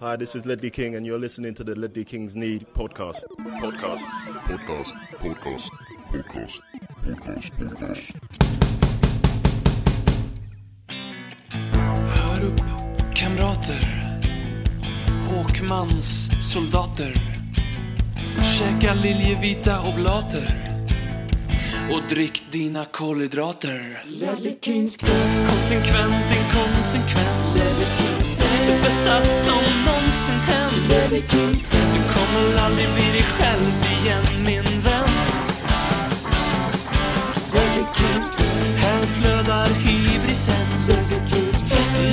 Hi, this is Ledley King, and you're listening to the Ledley Kings Need podcast. Podcast. Podcast, podcast, podcast, podcast, podcast. Hör upp, kamrater. Håkmans soldater. Käka liljevita oblater. Och drick dina kolhydrater. Konsekvent, inkonsekvent. Det bästa som någonsin hänt. Du kommer aldrig bli dig själv igen, min vän. Här flödar hybrisen.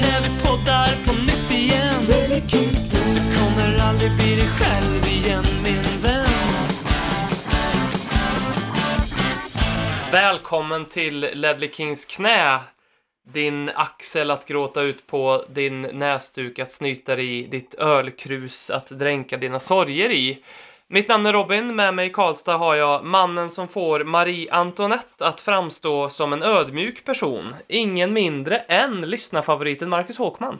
När vi poddar på nytt igen. Du kommer aldrig bli dig själv igen, min Välkommen till Ledley Kings knä. Din axel att gråta ut på, din näsduk att snyta i, ditt ölkrus att dränka dina sorger i. Mitt namn är Robin, med mig i Karlstad har jag mannen som får Marie Antoinette att framstå som en ödmjuk person. Ingen mindre än lyssnarfavoriten Marcus Håkman.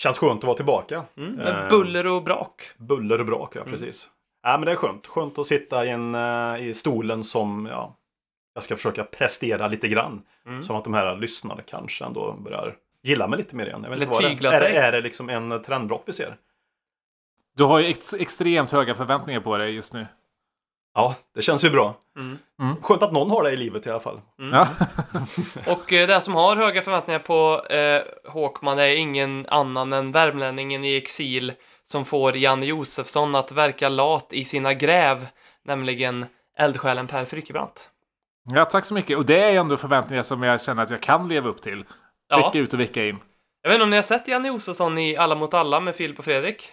Känns skönt att vara tillbaka. Mm, Eh, med buller och brak. buller och brak, ja precis. Ja, men det är skönt. Skönt att sitta i, en, eh, i stolen som ja, jag ska försöka prestera lite grann. Mm. Som att de här lyssnarna kanske ändå börjar gilla mig lite mer igen. Jag vet Eller inte vad det tygla är. Är, sig. det- är det liksom en trendbrott vi ser? Du har ju ex extremt höga förväntningar på dig just nu. Ja, det känns ju bra. Mm. Skönt att någon har det i livet i alla fall. Ja. Och eh, den som har höga förväntningar på eh, Håkman är ingen annan än värmlänningen i exil som får Janne Josefsson att verka lat i sina gräv, nämligen eldsjälen Per Frykebrant. Ja, tack så mycket. Och det är ändå förväntningar som jag känner att jag kan leva upp till. Ja. Vecka ut och vecka in. Jag vet inte om ni har sett Janne Josefsson i Alla mot alla med Filip och Fredrik?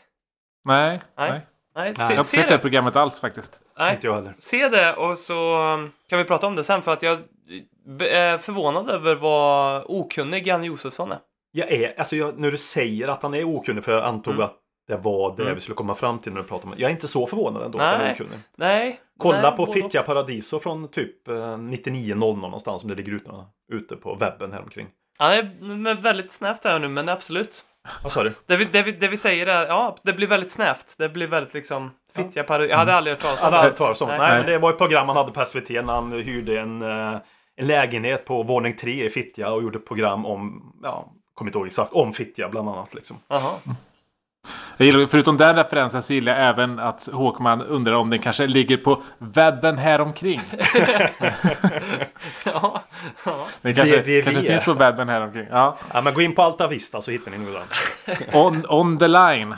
Nej, Nej. nej. Nej, Jag har se, inte se sett det det. programmet alls faktiskt. Nej, Inte jag heller. se det och så um, kan vi prata om det sen för att jag är förvånad över vad okunnig Janne Josefsson är. Jag är, alltså jag, när du säger att han är okunnig, för jag antog Mm. att det var det Mm. vi skulle komma fram till när du pratade om det. Jag är inte så förvånad ändå att han är Nej. okunnig. Nej. Kolla nej, på. Fittja Paradiso från typ eh, 99.00 någonstans som det ligger ute, ute på webben häromkring. Han är men väldigt snävt här nu, men absolut. Vad sa du? Det vi, det, vi, det vi säger är, ja, det blir väldigt snävt. Det blir väldigt liksom fittiga parodier. Jag hade aldrig hört talas om det. hade talas om. Nej. Nej, men det var ett program han hade på SVT när han hyrde en, eh, en lägenhet på våning 3 i Fittja och gjorde ett program om, ja, kommer inte ihåg exakt, om Fittja bland annat liksom. Jaha. Jag gillar, förutom den referensen så gillar jag även att Håkman undrar om den kanske ligger på webben häromkring. Ja, ja. Den kanske, www. kanske finns på webben häromkring. Ja. Ja, men gå in på Alta Vista så hittar ni nog den. On, on the line.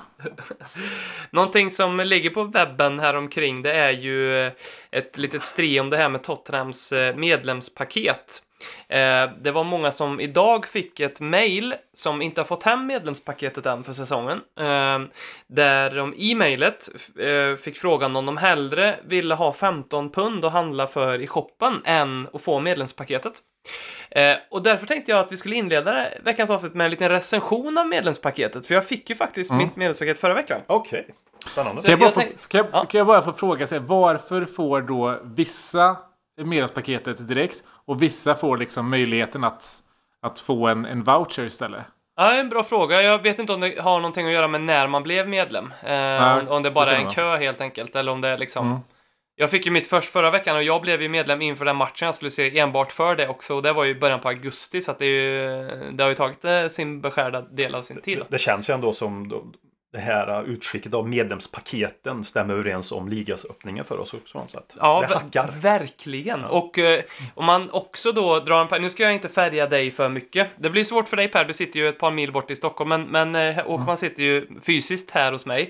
Någonting som ligger på webben här omkring det är ju ett litet stri om det här med Tottenhams eh, medlemspaket. Eh, Det var många som idag fick ett mail som inte har fått hem medlemspaketet än för säsongen. eh, Där de i mejlet eh, fick frågan om de hellre ville ha 15 pund att handla för i shoppen än att få medlemspaketet. Och därför tänkte jag att vi skulle inleda veckans avsnitt med en liten recension av medlemspaketet. För jag fick ju faktiskt mitt medlemspaket förra veckan. Okej, spännande. Kan jag, bara Jag få, tänk- kan, jag, Ja. kan jag bara få fråga sig varför får då vissa medlemspaketet direkt och vissa får liksom möjligheten att, att få en, en voucher istället? Ja, en bra fråga. Jag vet inte om det har någonting att göra med när man blev medlem. Eh, om, om det bara är en kö helt enkelt, eller om det är liksom... Mm. Jag fick ju mitt först förra veckan och jag blev ju medlem inför den matchen jag skulle se enbart för det också. Och det var ju början på augusti, så att det, är ju, det har ju tagit eh, sin beskärda del av sin tid. Det, det känns ju ändå som det här utskicket av medlemspaketen stämmer överens om ligas öppningen för oss också något sätt. Ja, det hackar. verkligen. Och eh, om man också då drar en par... Nu ska jag inte färga dig för mycket. Det blir svårt för dig Per, du sitter ju ett par mil bort i Stockholm, men, men eh, Håkman sitter ju fysiskt här hos mig.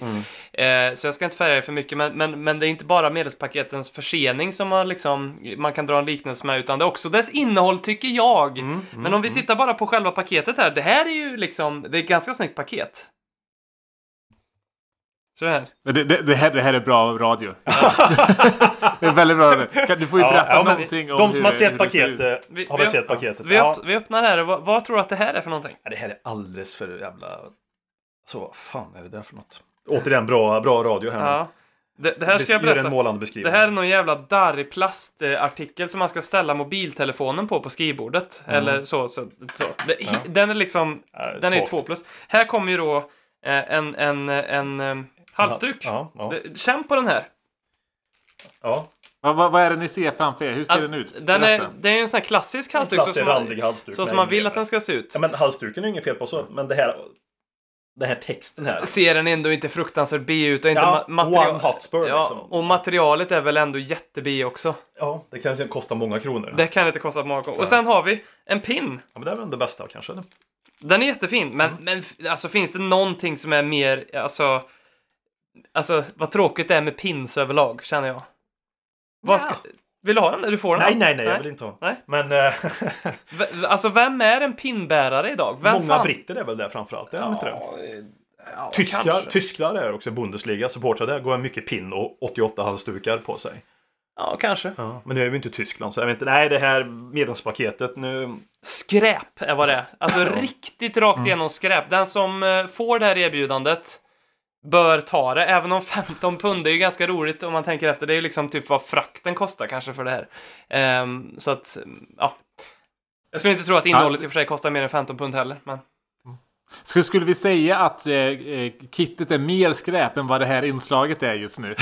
Eh, så jag ska inte färga dig för mycket, men, men, men det är inte bara medelspaketens försening som man, liksom, man kan dra en liknelse med, utan det är också dess innehåll, tycker jag. men om vi tittar bara på själva paketet här, det här är ju liksom, det är ett ganska snyggt paket. Så här. Det, det, det, här, det här är bra radio. det är väldigt bra. radio. Kan- Du får ju Ja, berätta ja, någonting om De som hur, har sett paketet Vi- har vi väl sett paketet. Vi, ja. vi öppnar här, vad, vad tror du att det här är för någonting? Ja, det här är alldeles för jävla... Så vad fan är det där för något? Återigen bra, bra radio här. Ja. Det, det här ska jag berätta. Det här är någon jävla darrig plastartikel som man ska ställa mobiltelefonen på på skrivbordet. Eller så. så, så. Det, Den är liksom, Ja, den är svagt. 2 plus. Här kommer ju då Eh, en en, en, en halsduk. Ja, ja, Känn på den här. ja. Vad, vad, vad är det ni ser framför er? Hur ser Att den ut? Den är, det är en sån här klassisk halsduk. Så Klassig som, man, halsduk. så som man vill att den ska se ut. Ja, men halsduken är inget fel på så, men det här... Den här texten här. Ser den ändå inte fruktansvärt B ut och inte Ja, ma- material... one hotspur ja, liksom. Och materialet är väl ändå jätte-B också. Ja, det kan kosta många kronor. Det kan inte kosta många gånger. Och sen har vi en pin. Ja, men det är väl det bästa kanske. eller? Den är jättefin, men, Mm. men alltså finns det någonting som är mer, alltså, alltså vad tråkigt det är med pins överlag, känner jag. Vad ska, vill du ha den? Du får den. Nej, nej, nej, jag vill inte ha. Nej. Men eh, V- Alltså vem är en pinbärare idag? Vem många fan? britter är väl det framförallt, är de inte det? Ja, ja, Tyskar, tyskar är också Bundesliga supportrar där går mycket pin och 88 halsdukar på sig. Ja, kanske. Ja, men nu är vi inte i Tyskland så jag vet inte. Nej, det här medlemspaketet nu. Skräp är vad det är. Alltså riktigt rakt igenom skräp. Den som eh, får det här erbjudandet bör ta det. Även om 15 pund, det är ju ganska roligt om man tänker efter. Det är ju liksom typ vad frakten kostar kanske för det här. Ehm, så att, ja. Jag skulle inte tro att innehållet i och för sig kostar mer än 15 pund heller. Men... Skulle, skulle vi säga att eh, eh, kittet är mer skräp än vad det här inslaget är just nu?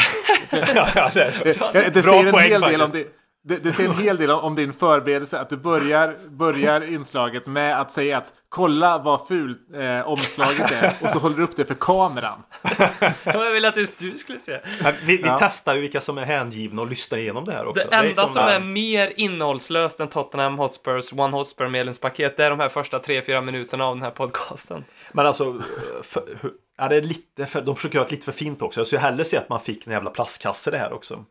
ja, det. Det, det Bra säger en hel del om det, det, det säger en hel del om, din förberedelse. Att du börjar, börjar inslaget med att säga att kolla vad fult eh, omslaget är. Och så håller du upp det för kameran. Jag vill att just du skulle se. Vi, vi Ja. testar ju vilka som är hängivna och lyssnar igenom det här också. Det enda som är där- mer innehållslöst än Tottenham Hotspurs One Hotspur medlemspaket, det är de här första 3-4 minuterna av den här podcasten. Men alltså, för, hur- ja, det är lite för, de försöker göra det lite för fint också. Jag skulle hellre se att man fick en jävla plastkasse det här också.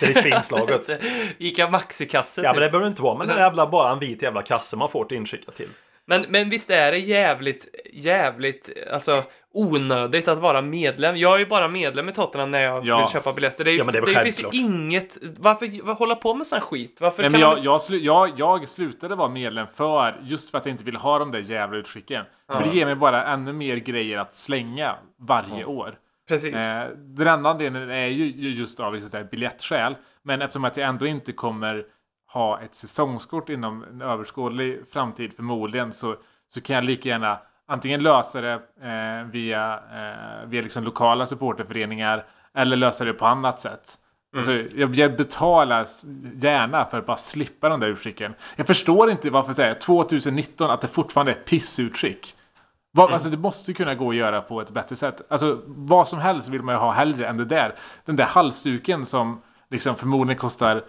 Det är lite för inslaget. Ica Maxi-kasse. Ja, typ. men det behöver inte vara. Men det är jävla, bara en vit jävla kasse man får till inskickat till. Men, men visst är det jävligt, jävligt, alltså onödigt att vara medlem. Jag är ju bara medlem i Tottenham när jag Ja. vill köpa biljetter. Det, är, Ja, men det väl finns ju inget, varför, vad hålla på med sån skit? Varför Nej, kan men man jag, jag, slu, jag, jag slutade vara medlem för just för att jag inte ville ha de där jävla utskicken. För det ger mig bara ännu mer grejer att slänga varje år. Precis. Eh, den andra anledningen är ju ju just av liksom, biljettskäl. Men eftersom att jag ändå inte kommer ha ett säsongskort inom en överskådlig framtid förmodligen så, så kan jag lika gärna antingen lösa det eh, via, eh, via liksom lokala supporterföreningar eller lösa det på annat sätt. Alltså, jag, jag betalar gärna för att bara slippa den där utskicken. Jag förstår inte varför säger 2019 att det fortfarande är ett pissutskick. Vad, Alltså det måste kunna gå att göra på ett bättre sätt. Alltså vad som helst vill man ju ha hellre än det där. Den där halsduken som liksom förmodligen kostar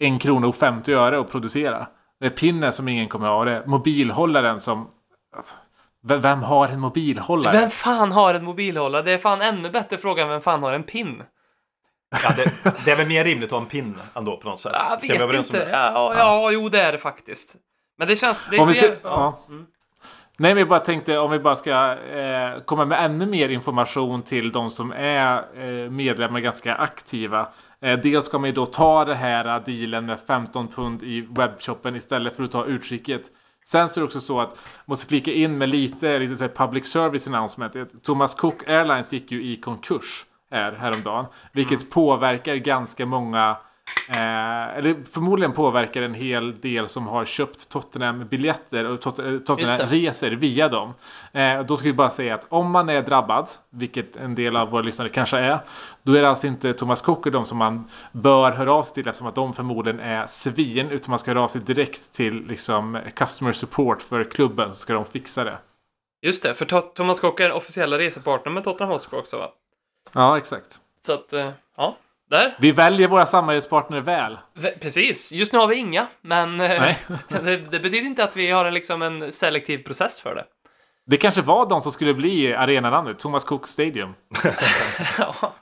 en krona och 50 öre att producera. Det är pinnen som ingen kommer ha. Det är mobilhållaren som... V- Vem har en mobilhållare? Vem fan har en mobilhållare? Det är fan ännu bättre fråga än vem fan har en pin? Ja, det, det är väl mer rimligt att ha en pinne ändå på något sätt. Jag vet inte. Ja, ja, ja, jo det är det faktiskt. Men det känns... Det är Om så vi ser, jävla- ja. Nej, men jag bara tänkte om vi bara ska eh, komma med ännu mer information till de som är eh, medlemmar ganska aktiva. Eh, dels ska man ju då ta det här dealen med 15 pund i webbshoppen istället för att ta utskicket. Sen så är det också så att, måste flika in med lite, lite så public service announcement. Thomas Cook Airlines gick ju i konkurs här häromdagen. Vilket påverkar ganska många Eh, eller förmodligen påverkar en hel del som har köpt Tottenham-biljetter och eh, Tottenham-resor via dem. Eh, då ska vi bara säga att om man är drabbad, vilket en del av våra lyssnare kanske är, då är det alltså inte Thomas Cook och de som man bör höra av sig till eftersom att de förmodligen är svin, utan man ska höra av sig direkt till liksom customer support för klubben så ska de fixa det. Just det, för Thomas Cook är officiella resepartner med Tottenham Hotspur också va? Ja, exakt. Så att, eh, ja. Där. Vi väljer våra samarbetspartner väl. V- Precis. Just nu har vi inga, men eh, det, det betyder inte att vi har en, liksom en selektiv process för det. Det kanske var de som skulle bli arenanamnet, Thomas Cook Stadium. Ja.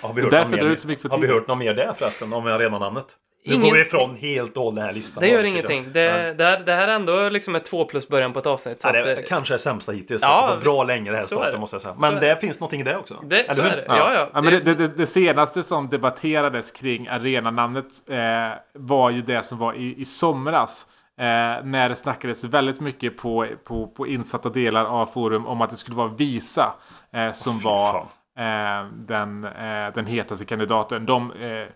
Har vi hört, Därför något drar mer, ut så mycket på har vi hört något mer där förresten om arenanamnet? Nu Ingenting. går vi ifrån helt och hållet den här listan. Det gör Ja, ingenting. Det, det, här, det här är ändå liksom ett två plus början på ett avsnitt. Så Ja, att, det eh, kanske är sämsta hittills. Ja, Ja, det var bra länge det här så är starten det. måste jag säga. Så Men är det finns någonting i det också. det, så hur? är det. Ja, ja. Ja, men det, det, det, det senaste som debatterades kring arenanamnet eh, var ju det som var i, i somras. Eh, när det snackades väldigt mycket på, på, på insatta delar av forum om att det skulle vara Visa eh, som fy var eh, den, eh, den hetaste kandidaten. De, eh,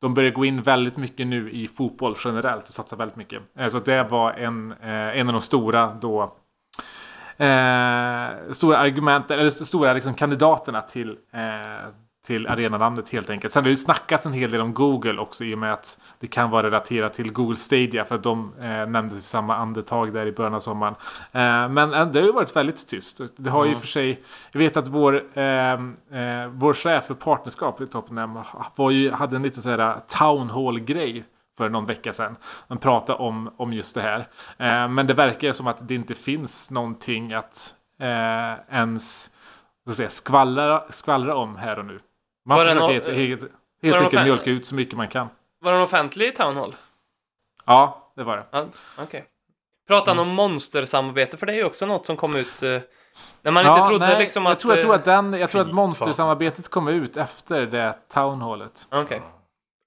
de börjar gå in väldigt mycket nu i fotboll generellt och satsa väldigt mycket. Eh, så det var en, eh, en av de stora då eh, stora argument, eller stora liksom, kandidaterna till, eh, till arenanamnet helt enkelt. Sen har det ju snackats en hel del om Google också i och med att det kan vara relaterat till Google Stadia för att de eh, nämndes i samma andetag där i början av sommaren. Eh, men eh, det har ju varit väldigt tyst. Det har ju för sig, jag vet att vår, eh, eh, vår chef för partnerskap i Tottenham var ju, hade en liten sån här town hall-grej för någon vecka sedan. Man pratade om, om just det här. Eh, men det verkar som att det inte finns någonting att eh, ens så att säga, skvallra, skvallra om här och nu. Man Var det försöker helt, helt, helt det enkelt mjölka ut så mycket man kan. Var det en offentlig town hall? Ja, det var det. Ja, okej. Pratar Mm. han om monstersamarbete? För det är ju också något som kom ut eh, när man inte Ja, trodde nej, liksom jag att... tror, jag tror eh, att, den, jag tror att monstersamarbetet kom ut efter det townhallet. Okej.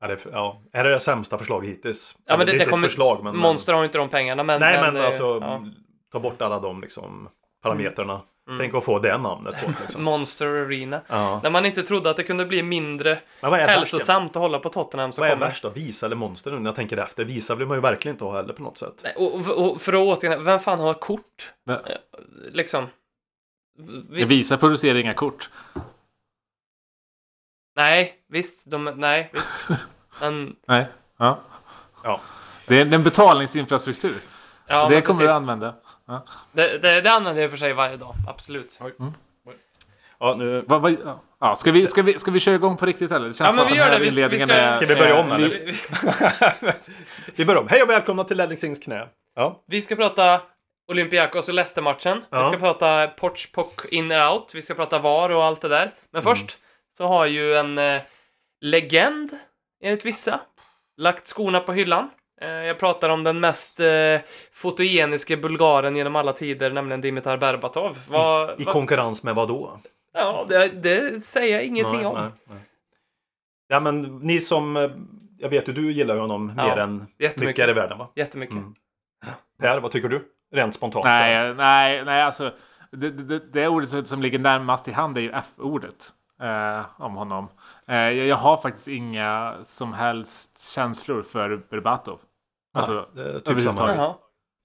Ja, det är, ja. är det det sämsta förslaget hittills? Ja, men det, är det inte kommer... ett förslag, men... Monster har ju inte de pengarna, men... Nej, men, eh, alltså ja. ta bort alla de liksom, parametrarna. Mm. Tänk att få det namnet på liksom. Monster Arena. ja. När man inte trodde att det kunde bli mindre hälsosamt att hålla på Tottenham så Vad är kommer... värst då? Visa eller monster nu när jag tänker efter? Visa vill man ju verkligen inte ha heller på något sätt. Nej, Och, och, för att återgå, vem fan har kort? Men- Eh, Liksom. Vi, Visa producerar inga kort. nej, visst. De, nej, visst. Men, Nej. Ja. Ja. Det är en betalningsinfrastruktur. ja, det kommer du precis. Det, det, det använder jag för sig varje dag, absolut. Ja, nu... Va, va, ja, ska, vi, ska, vi, ska vi köra igång på riktigt eller? Det känns Ja, men vi gör här det. Vi- vi ska- är- Ska vi börja om, eller? Vi, Vi börjar om. Hej och välkomna till Ledley knä. Ja. vi ska prata Olympiakos och Leicester-matchen. Ja. Vi ska prata Porch, Pock, in and out. Vi ska prata VAR och allt det där. Men Mm. först så har ju en eh, legend, enligt vissa, lagt skorna på hyllan. Eh, jag pratar om den mest eh, fotogeniske bulgaren genom alla tider, nämligen Dimitar Berbatov. Vad, I vad- konkurrens med vad då? ja, det, det säger jag ingenting Nej, om. nej, nej. Ja, men ni som... eh, Jag vet ju, du gillar ju honom Ja, mer än mycket i världen, va? Jättemycket. Mm. Per, vad tycker du? Rent spontant. Nej, nej, nej, alltså. Det, det, det ordet som ligger närmast i hand är ju F-ordet. Eh, om honom. Eh, jag, jag har faktiskt inga som helst känslor för Berbatov. Alltså, är typ samma. Jaha.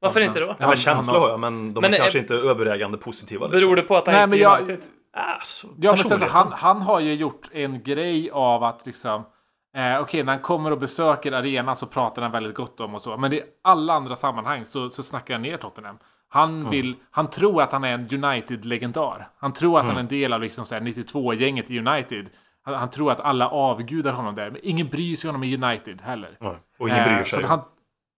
Varför Ja, inte då? Ja, men han har- jag, men de Men är är- kanske inte övervägande positiva. Liksom. Beror det på att han Nej, inte är jag- United? Alltså, Ja, men sen så, han, han har ju gjort en grej av att liksom eh, Okej, när han kommer och besöker arenan så pratar han väldigt gott om och så. Men i alla andra sammanhang så, så snackar han ner Tottenham. Han, vill, han tror att han är en United-legendar. Han tror att han är en del av liksom så här 92-gänget i United. Han, han tror att alla avgudar honom där. Men ingen bryr sig om honom i United heller. Ja, Och ingen bryr Eh, sig. så att han,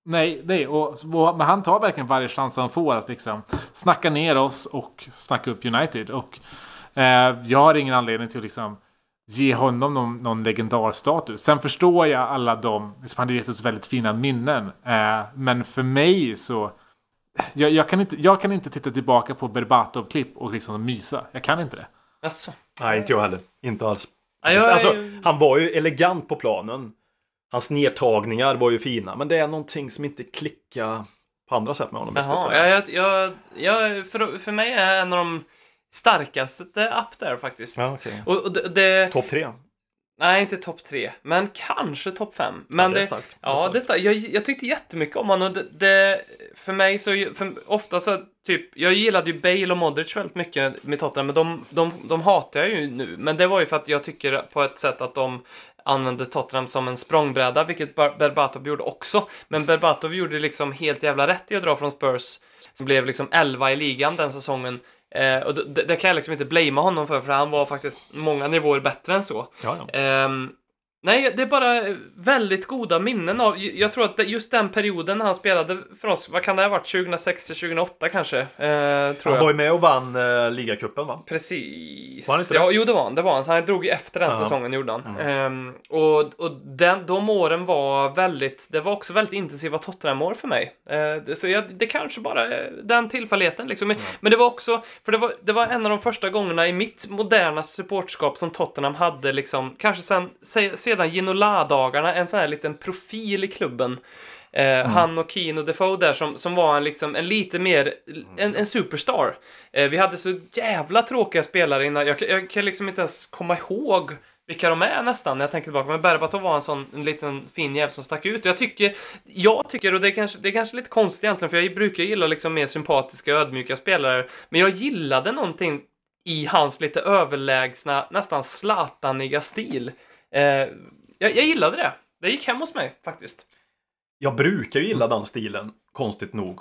nej, nej och, och, men han tar verkligen varje chans han får att liksom snacka ner oss och snacka upp United. Och eh, jag har ingen anledning till att liksom ge honom någon, någon legendarstatus. Sen förstår jag alla de, liksom, han har gett oss väldigt fina minnen. Eh, men för mig så, jag, jag, kan inte, jag kan inte titta tillbaka på Berbatov-klipp och liksom mysa. Jag kan inte det. Alltså. Nej, inte jag heller. Inte alls. Ja, jag är- alltså, han var ju elegant på planen. Hans nedtagningar var ju fina, men det är någonting som inte klickar på andra sätt med honom. Jaha, jag, jag, jag, för, för mig är en av de starkaste up där faktiskt. Ja, okej. Och, och det, det, Topp tre. nej, inte topp tre, men kanske topp fem. Men det är starkt. Det Ja, det är starkt. Jag, jag tyckte jättemycket om honom. Det, det, för mig så, för, ofta så, typ, jag gillade ju Bale och Modric väldigt mycket med Tottenham, men de, de, de hatar jag ju nu. Men det var ju för att jag tycker på ett sätt att de använde Tottenham som en språngbräda, vilket Berbatov gjorde också. Men Berbatov gjorde liksom helt jävla rätt i att dra från Spurs, som blev liksom 11 i ligan den säsongen. Eh, och det, det kan jag liksom inte blamea honom för, för han var faktiskt många nivåer bättre än så. Ja, ja. Ehm, nej, det är bara väldigt goda minnen av... Jag tror att just den perioden när han spelade för oss, vad kan det ha varit? 2006 till 2008 kanske? Eh, tror Han jag. var ju med och vann uh, ligacupen, va? Precis. Var han inte det? ja, jo, det var han. Det var han. Så han drog ju efter den Ja. Mm. säsongen, gjorde han. Ehm, och och den, de åren var väldigt... Det var också väldigt intensiva Tottenham-år för mig. Eh, så jag, det kanske bara är den tillfälligheten liksom. Men, men det var också... För det var, det var en av de första gångerna i mitt moderna supportskap som Tottenham hade liksom... Kanske sen, se, sedan Ginola-dagarna, en sån här liten profil i klubben. Eh, Han och Kino Defoe där som, som var en, liksom, en lite mer, en, en superstar. Eh, vi hade så jävla tråkiga spelare innan, jag, jag kan liksom inte ens komma ihåg vilka de är nästan när jag tänker tillbaka. Men Berbatov var en sån en liten fin jävel som stack ut. Och jag tycker, jag tycker, och det är kanske, det är kanske lite konstigt egentligen, för jag brukar gilla liksom mer sympatiska, ödmjuka spelare. Men jag gillade någonting i hans lite överlägsna, nästan zlataniga stil. Eh, jag, jag gillade det. Det gick hem hos mig faktiskt. Jag brukar ju gilla den stilen, konstigt nog.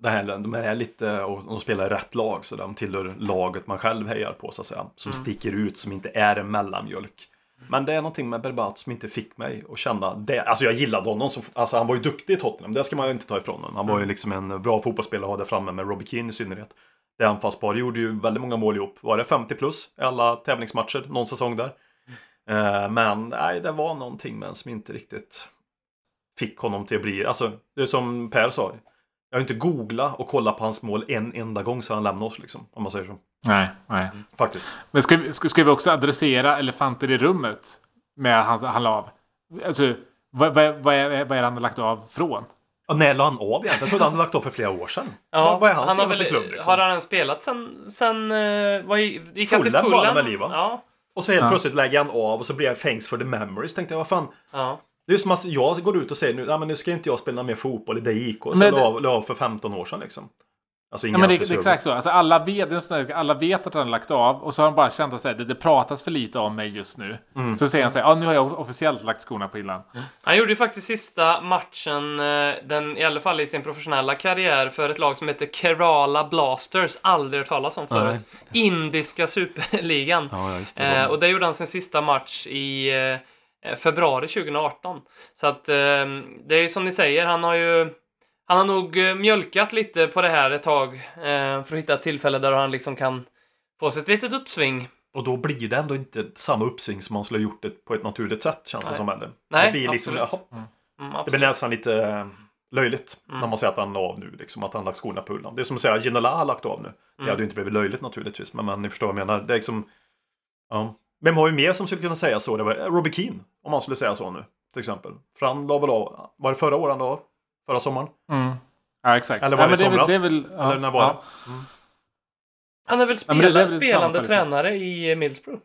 Det här, de är lite, och de spelar i rätt lag, så de tillhör laget man själv hejar på, så att säga. Som sticker ut, som inte är en mellanmjölk. Men det är någonting med Berbat som inte fick mig att känna det. Alltså jag gillade honom, som, alltså han var ju duktig i Tottenham, det ska man ju inte ta ifrån honom. Han var ju liksom en bra fotbollsspelare att ha där framme med Robbie Keane i synnerhet. Det anfallspar gjorde ju väldigt många mål ihop. Var det 50 plus i alla tävlingsmatcher, någon säsong där? Eh, men nej, det var någonting med som inte riktigt fick honom till att bli, alltså det är som Per sa. Jag har inte googlat och kollat på hans mål en enda gång sedan han lämnade oss liksom. Om man säger så. Nej, nej. Faktiskt. Men ska, vi- ska, ska vi också adressera elefanten i rummet med han, han la av? Alltså, vad, vad, vad, är, vad är han lagt av från? Och när la han av egentligen? Jag trodde han hade lagt av för flera år sedan. Ja, vad, är hans han har, senaste väl, klubb liksom? har han spelat sen, sen uh, vad gick han till Fulham var han väl i, va? Ja, Och så helt Ja. plötsligt lägger han av och så blir jag thanks for the memories. Tänkte jag, vad fan. ja. Det är som att jag går ut och säger nu, nej, men nu ska inte jag spela mer fotboll i det IK. Så Men jag det- la av, av för 15 år sedan liksom. Alltså Ja, men det, det är exakt så. Alltså, alla, vet, det är en sån där, alla vet att han har lagt av och så har de bara känt att det, det pratas för lite om mig just nu. Mm. Så säger han så här, ja nu har jag officiellt lagt skorna på hyllan. Han gjorde ju faktiskt sista matchen, eh, den, i alla fall i sin professionella karriär, för ett lag som heter Kerala Blasters. Aldrig hört talas om förut. Indiska superligan. Ja, ja, just det. Eh, och där gjorde han sin sista match i eh, februari 2018. Så att eh, det är ju som ni säger, han har ju han har nog eh, mjölkat lite på det här ett tag eh, för att hitta ett tillfälle där han liksom kan få sig ett litet uppsving. Och då blir det ändå inte samma uppsving som man skulle ha gjort det på ett naturligt sätt känns det Nej. som. Eller? Nej, det blir liksom, absolut. Mm, det absolut. blir nästan lite eh, löjligt Mm. när man säger att han la av nu. Liksom, att han lagt skorna på hyllan. Det är som att säga att Ginola har lagt av nu. Det Mm. hade ju inte blivit löjligt naturligtvis. Men, men ni förstår vad jag menar. Det är liksom, ja. Vem har vi mer som skulle kunna säga så? Det var Robbie Keane. Om man skulle säga så nu. Till exempel. För han la väl av. Var det förra året han la av? Förra sommaren? Mm. Ja, exakt. Eller var ja, det men somras? det är väl, det är väl, ja, Eller när var ja. det? Han är väl Ja, men det- spela, är väl spelande tränare i Middlesbrough?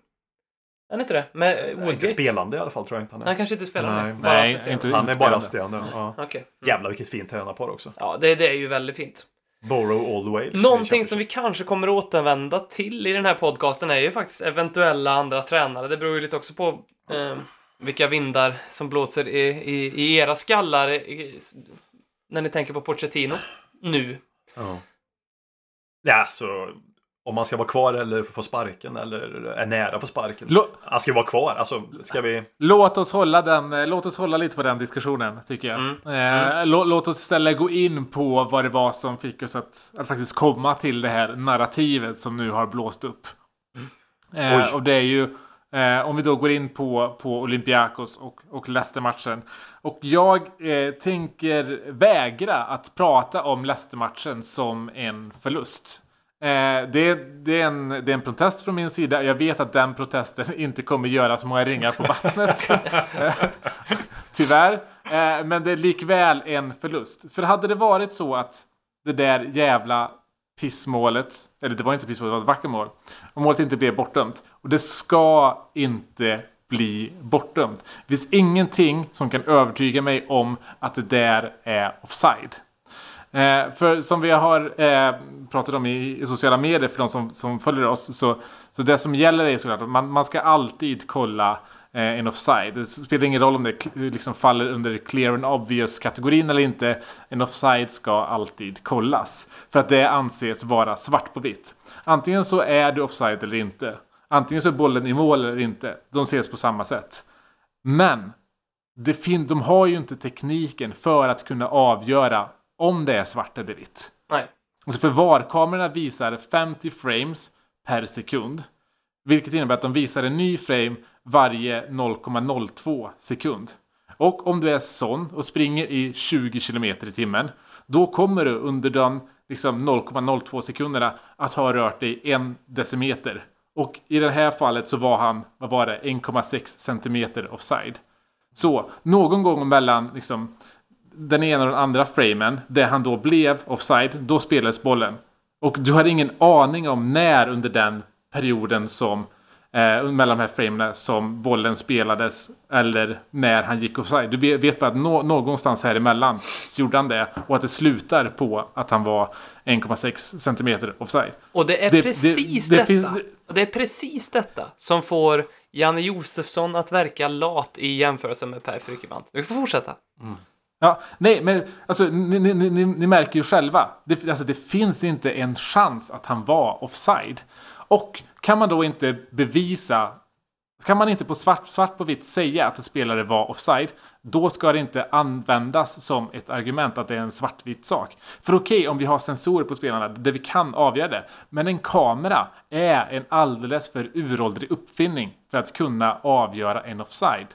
Är han inte det? Med eh, Inte spelande i alla fall tror jag inte han är. Han kanske inte spelar Nej. Nej, assisterande. inte- Han är bara assisterande. Ja. Okej. Jävlar vilket fint tränarpar också. Ja, det, det är ju väldigt fint. Borough all the way. liksom, i Någonting som vi kanske kommer att återvända till i den här podcasten är ju faktiskt eventuella andra tränare. Det beror ju lite också på eh, vilka vindar som blåser i, i, i era skallar i, när ni tänker på Pochettino nu. Ja. Ja, så om man ska vara kvar eller få sparken eller är nära få sparken. Lå- Han ska vara kvar. Alltså, ska vi... Låt oss, hålla den, eh, låt oss hålla lite på den diskussionen, tycker jag. Mm. Eh, lå- låt oss istället gå in på vad det var som fick oss att, att faktiskt komma till det här narrativet som nu har blåst upp. Eh, Oj. och det är ju, eh, om vi då går in på, på Olympiakos och, och Leicester-matchen. Och jag eh, tänker vägra att prata om Leicester-matchen som en förlust. Eh, det, det, är en, det är en protest från min sida. Jag vet att den protesten inte kommer göra så många ringar på vattnet. Tyvärr. Eh, men det är likväl en förlust. För hade det varit så att det där jävla pissmålet, eller det var inte pissmålet, det var ett vackert mål. Och målet inte blev bortdömt. Och det ska inte bli bortdömt. Det finns ingenting som kan övertyga mig om att det där är offside. Eh, för som vi har eh, pratat om i, i sociala medier för de som, som följer oss. Så, så det som gäller är såklart att man, man ska alltid kolla eh, en offside. Det spelar ingen roll om det liksom faller under clear and obvious kategorin eller inte. En offside ska alltid kollas. För att det anses vara svart på vitt. Antingen så är du offside eller inte. Antingen så är bollen i mål eller inte. De ses på samma sätt. Men det fin- de har ju inte tekniken för att kunna avgöra om det är svart eller vitt. Nej. Alltså för VAR-kamerorna visar 50 frames per sekund. Vilket innebär att de visar en ny frame varje 0,02 sekund. Och om du är sån och springer i 20 km i timmen. Då kommer du under de liksom 0,02 sekunderna att ha rört dig en decimeter. Och i det här fallet så var han, vad var det, 1,6 centimeter offside. Så någon gång mellan liksom, den ena och den andra framen, där han då blev offside, då spelades bollen. Och du har ingen aning om när under den perioden som Eh, mellan de här framerna som bollen spelades eller när han gick offside. Du vet- bara att nå- någonstans här emellan så gjorde han det och att det slutar på att han var 1,6 centimeter offside. Och det är Det- precis det- det detta. finns- det... är precis detta som får Janne Josefsson att verka lat i jämförelse med Per Frykebrant. Du får fortsätta. Ja, nej, men alltså, ni, ni, ni, ni- ni märker ju själva. Det, alltså, det finns inte en chans att han var offside. Och kan man då inte bevisa, kan man inte på svart, svart på vitt säga att en spelare var offside, då ska det inte användas som ett argument att det är en svartvit sak. För okej, om vi har sensorer på spelarna där vi kan avgöra det, men en kamera är en alldeles för uråldrig uppfinning för att kunna avgöra en offside.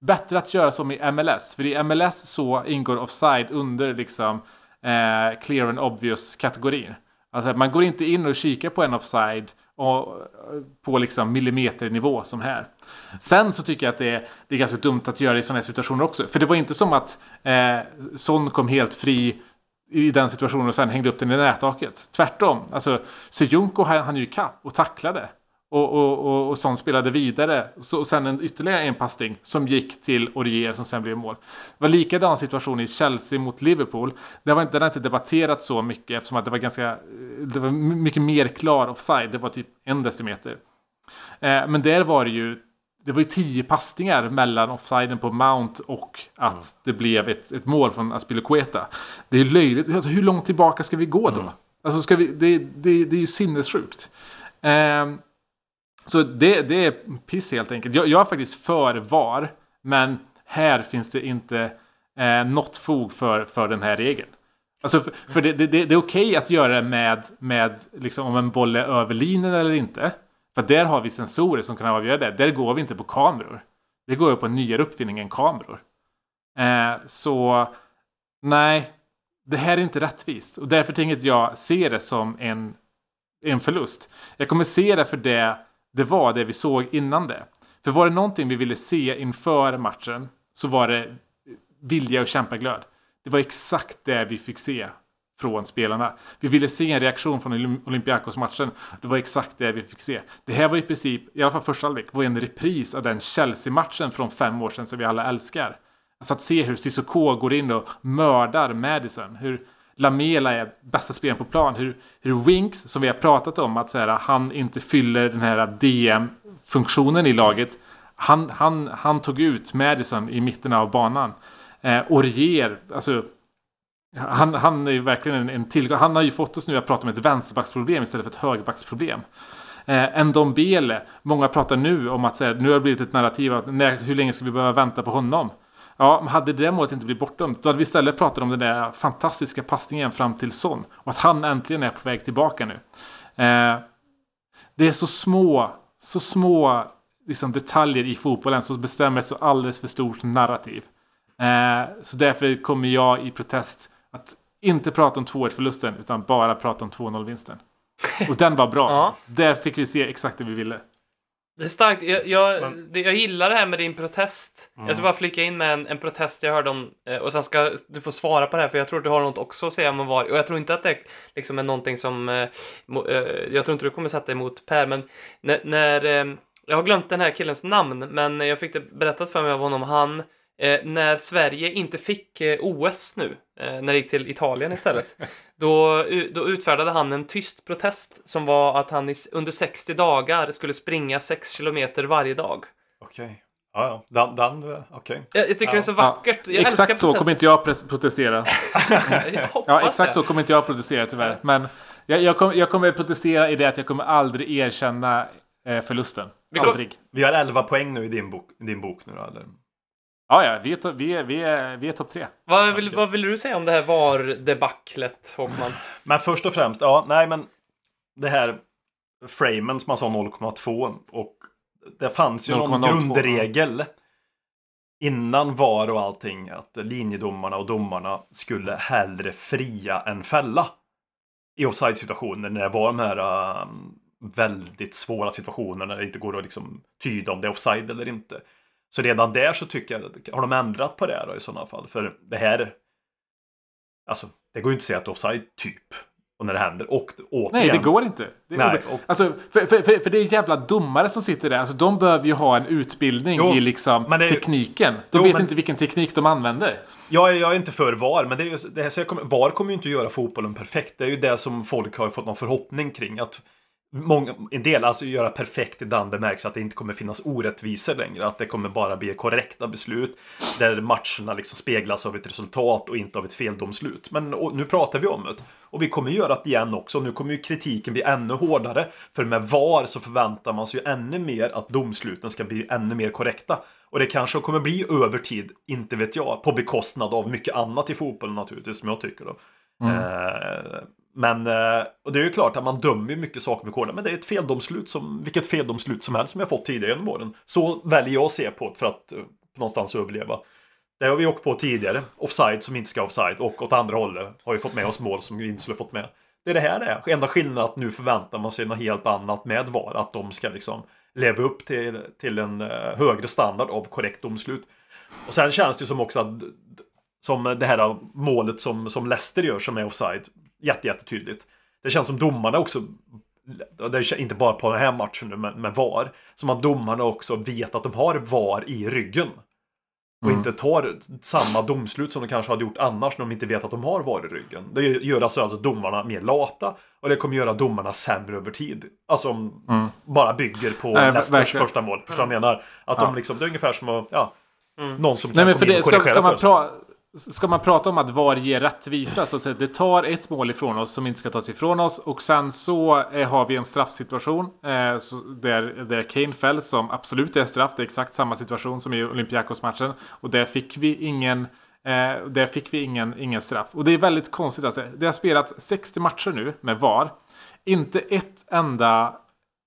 Bättre att göra som i MLS, för i MLS så ingår offside under liksom eh, clear and obvious kategorin. Alltså att man går inte in och kikar på en offside och, på liksom millimeternivå som här. Sen så tycker jag att det är, det är ganska dumt att göra i sådana här situationer också. För det var inte som att eh, Son kom helt fri i den situationen och sen hängde upp den i nättaket. Tvärtom. Alltså, Sejunko han, han ju kapp och tacklade. Och, och, och, och Son spelade vidare. Så, och sen en, ytterligare en passning som gick till Orier som sen blev mål. Det var likadan situation i Chelsea mot Liverpool. Det var inte, har inte debatterats så mycket eftersom att det var ganska det var mycket mer klar offside. Det var typ en decimeter. Eh, men där var det ju det var ju tio passningar mellan offsiden på Mount och att det blev ett, ett mål från Aspilicueta. Det är löjligt. Alltså, hur långt tillbaka ska vi gå då? Alltså, ska vi, det, det, det är ju sinnessjukt. Ehm, så det, det är piss helt enkelt. Jag, jag är faktiskt för VAR, men här finns det inte eh, något fog för, för den här regeln. Alltså för, för det, det, det, är okej att göra det med, med liksom, om en boll är över linjen eller inte. För där har vi sensorer som kan avgöra det. Där går vi inte på kameror. Det går ju på en nyare uppfinning än kameror. Eh, så nej, det här är inte rättvist. Och därför tänker jag se det som en, en förlust. Jag kommer se det för det det var det vi såg innan det. För var det någonting vi ville se inför matchen så var det vilja och kämpaglöd. Det var exakt det vi fick se från spelarna. Vi ville se en reaktion från Olympiakos-matchen. Det var exakt det vi fick se. Det här var i princip, i alla fall första halvlek, var en repris av den Chelsea-matchen från fem år sedan som vi alla älskar. Alltså att se hur Cissoko går in och mördar Madison. Hur Lamela är bästa spelaren på plan. Hur, hur Winks, som vi har pratat om, att så här, han inte fyller den här DM-funktionen i laget. Han, han, han tog ut Madison i mitten av banan. Eh, Orier, alltså han, han är ju verkligen en, en tillgång. Han har ju fått oss nu att prata om ett vänsterbacksproblem istället för ett högerbacksproblem. Eh, Ndombele, många pratar nu om att så här, nu har det blivit ett narrativ att när, hur länge ska vi behöva vänta på honom? Ja, men hade det målet inte blivit bortdömt, då hade vi istället pratat om den där fantastiska passningen fram till Son. Och att han äntligen är på väg tillbaka nu. Eh, det är så små, så små liksom, detaljer i fotbollen som bestämmer ett så alldeles för stort narrativ. Eh, så därför kommer jag i protest att inte prata om 2-1 förlusten utan bara prata om 2-0 vinsten. Och den var bra. Ja. Där fick vi se exakt det vi ville. Det är starkt. Jag, jag, Men- det, jag gillar det här med din protest. Jag ska bara flika in med en, en protest jag hörde om eh, och sen ska du få svara på det här för jag tror att du har något också att säga om VAR. Och jag tror inte att det liksom är någonting som... Eh, eh, jag tror inte du kommer sätta emot Per, men när... när eh, jag har glömt den här killens namn, men jag fick det berättat för mig av honom. Han, eh, när Sverige inte fick eh, OS nu, eh, när det gick till Italien istället, då, då utfärdade han en tyst protest som var att han i, under 60 dagar skulle springa 6 kilometer varje dag. Okej. Ja, ja. Den, den eh, okej. Jag, jag tycker Ja. det är så vackert. Jag exakt så kommer inte jag protestera. Jag Ja, exakt det. så kommer inte jag protestera tyvärr. Men jag, jag, kom, jag kommer protestera i det att jag kommer aldrig erkänna eh, förlusten. Vi kom- Aldrig. Vi har 11 poäng nu i din bok, din bok nu då, eller? Ja, ja, vi är, vi är, vi är, vi är topp tre. Vad vill, vad vill du säga om det här VAR-debaclet, Håkman? Men först och främst, ja, nej men det här framen som man sa 0,2 och det fanns ju någon 0,02, grundregel innan VAR och allting att linjedomarna och domarna skulle hellre fria än fälla i offside-situationer när det var de här äh, väldigt svåra situationerna när det inte går att liksom tyda om det är offside eller inte. Så redan där så tycker jag, har de ändrat på det då i sådana fall? För det här, alltså det går ju inte att säga att offside typ. Och när det händer. Och återigen. Nej, det går inte. Det, Nej, och- alltså, för, för, för, för det är jävla domare som sitter där. Alltså, de behöver ju ha en utbildning Jo, i liksom det tekniken. De Jo, vet men- inte vilken teknik de använder. Jag är, jag är inte för VAR, men det är ju, det här, så jag kommer, VAR kommer ju inte att göra fotbollen perfekt. Det är ju det som folk har fått någon förhoppning kring. Att många, en del alltså göra perfekt i den bemärkelsen att det inte kommer finnas orättvisor längre. Att det kommer bara bli korrekta beslut. Där matcherna liksom speglas av ett resultat och inte av ett feldomslut. Men och, nu pratar vi om det. Och vi kommer göra det igen också. Nu kommer ju kritiken bli ännu hårdare. För med VAR så förväntar man sig ju ännu mer att domsluten ska bli ännu mer korrekta. Och det kanske kommer bli över tid, inte vet jag, på bekostnad av mycket annat i fotbollen naturligtvis, som jag tycker då. Eh, men, eh, och det är ju klart att man dömer ju mycket saker med koden, men det är ett feldomslut som, vilket feldomslut som helst som jag fått tidigare genom åren. Så väljer jag att se på det för att eh, någonstans överleva. Det har vi åkt på tidigare. Offside som inte ska offside och åt andra hållet har vi fått med oss mål som vi inte skulle fått med. Det är det här det är. Enda skillnaden är att nu förväntar man sig något helt annat med VAR. Att de ska liksom leva upp till, till en eh, högre standard av korrekt domslut. Och sen känns det ju som också att som det här målet som, som Leicester gör som är offside. Jätte, jättetydligt. Det känns som domarna också det är inte bara på den här matchen nu med, med VAR. Som att domarna också vet att de har VAR i ryggen. Och inte tar samma domslut som de kanske hade gjort annars när de inte vet att de har VAR i ryggen. Det gör alltså, alltså domarna mer lata och det kommer göra domarna sämre över tid. Alltså om bara bygger på Nej, Leicesters första mål. Förstår du vad jag menar? Att Ja. de liksom, det är ungefär som att, ja, någon som Nej, kan men komma för in det, och ska, korrigera ska, man för sig. pra, ska man prata om att VAR ger rättvisa så att säga, det tar ett mål ifrån oss som inte ska tas ifrån oss och sen så eh, har vi en straffsituation eh, så, där, där Kane fälls som absolut är straff. Det är exakt samma situation som i Olympiakos-matchen och där fick vi ingen Eh, där fick vi ingen, ingen straff. Och det är väldigt konstigt. Alltså. Det har spelats 60 matcher nu med VAR. Inte ett enda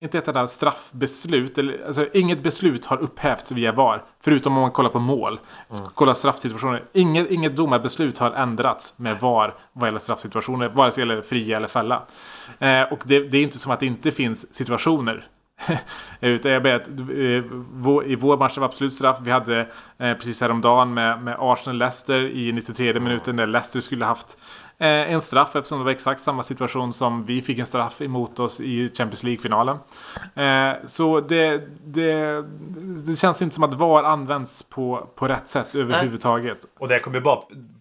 inte ett enda straffbeslut, eller, alltså inget beslut har upphävts via VAR. Förutom om man kollar på mål. Kolla straffsituationer. Inget, inget domarbeslut har ändrats med VAR vad gäller straffsituationer. Vare sig det gäller fria eller fälla. Eh, och det, det är inte som att det inte finns situationer. Utan jag vet, eh, I vår match var absolut straff. Vi hade eh, precis häromdagen med, med Arsenal-Leicester i 93 minuten där Leicester skulle haft en straff eftersom det var exakt samma situation som vi fick en straff emot oss i Champions League-finalen. Eh, så det, det, det känns inte som att VAR används på, på rätt sätt överhuvudtaget. Och det kommer ju bara,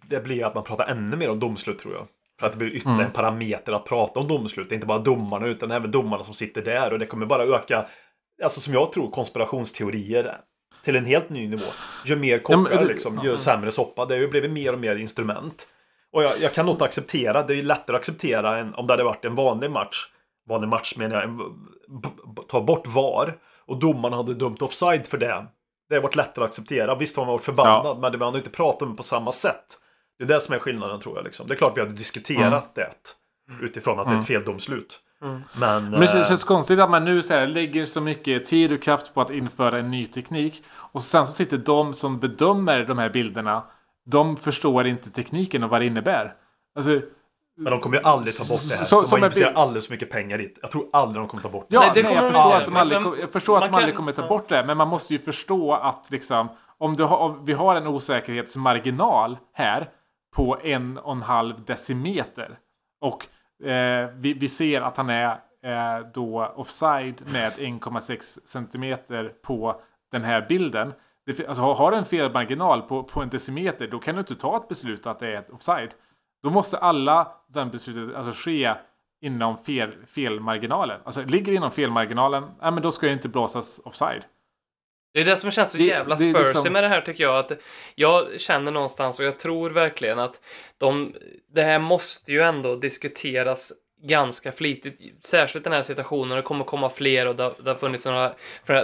det blir att man pratar ännu mer om domslut tror jag. För att det blir ytterligare Mm. en parameter att prata om domslut. Det är inte bara domarna utan även domarna som sitter där. Och det kommer bara öka, alltså som jag tror, konspirationsteorier till en helt ny nivå. Gör mer Ja, men kockar liksom, gör sämre soppa. Det har ju blivit mer och mer instrument. Och jag, jag kan nog inte acceptera, det är ju lättare att acceptera än om det hade varit en vanlig match. Vanlig match menar jag, en- ta bort VAR. Och domarna hade dömt offside för det. Det har varit lättare att acceptera. Visst har man varit förbannad, men det- man har inte pratat om det på samma sätt. Det är det som är skillnaden tror jag. Liksom. Det är klart vi hade diskuterat det utifrån att det är ett feldomslut. Men, Men det känns, eh, känns konstigt att man nu så här, lägger så mycket tid och kraft på att införa en ny teknik. Och sen så sitter de som bedömer de här bilderna. De förstår inte tekniken och vad det innebär. Alltså, men de kommer ju aldrig ta bort det här. Så- de som har investerat alldeles för mycket pengar i det. Jag tror aldrig de kommer ta bort det. Ja, Nej, det nej, jag förstår att de aldrig, jag förstår att man de aldrig kan- kommer ta bort det. Men man måste ju förstå att liksom, om, du har, om vi har en osäkerhetsmarginal här på en och en halv decimeter. Och eh, vi, vi ser att han är eh, då offside med 1,6 centimeter på den här bilden. Det, alltså, har- du en felmarginal på, på en decimeter då kan du inte ta ett beslut att det är ett offside. Då måste alla den beslutet alltså, ske inom fel, felmarginalen. Alltså ligger det inom felmarginalen, ja, men då ska det inte blåsas offside. Det är det som känns så Det- jävla spursy liksom- med det här tycker jag. Att jag känner någonstans och jag tror verkligen att de, det här måste ju ändå diskuteras ganska flitigt. Särskilt den här situationen. Det kommer komma fler och det, det har funnits några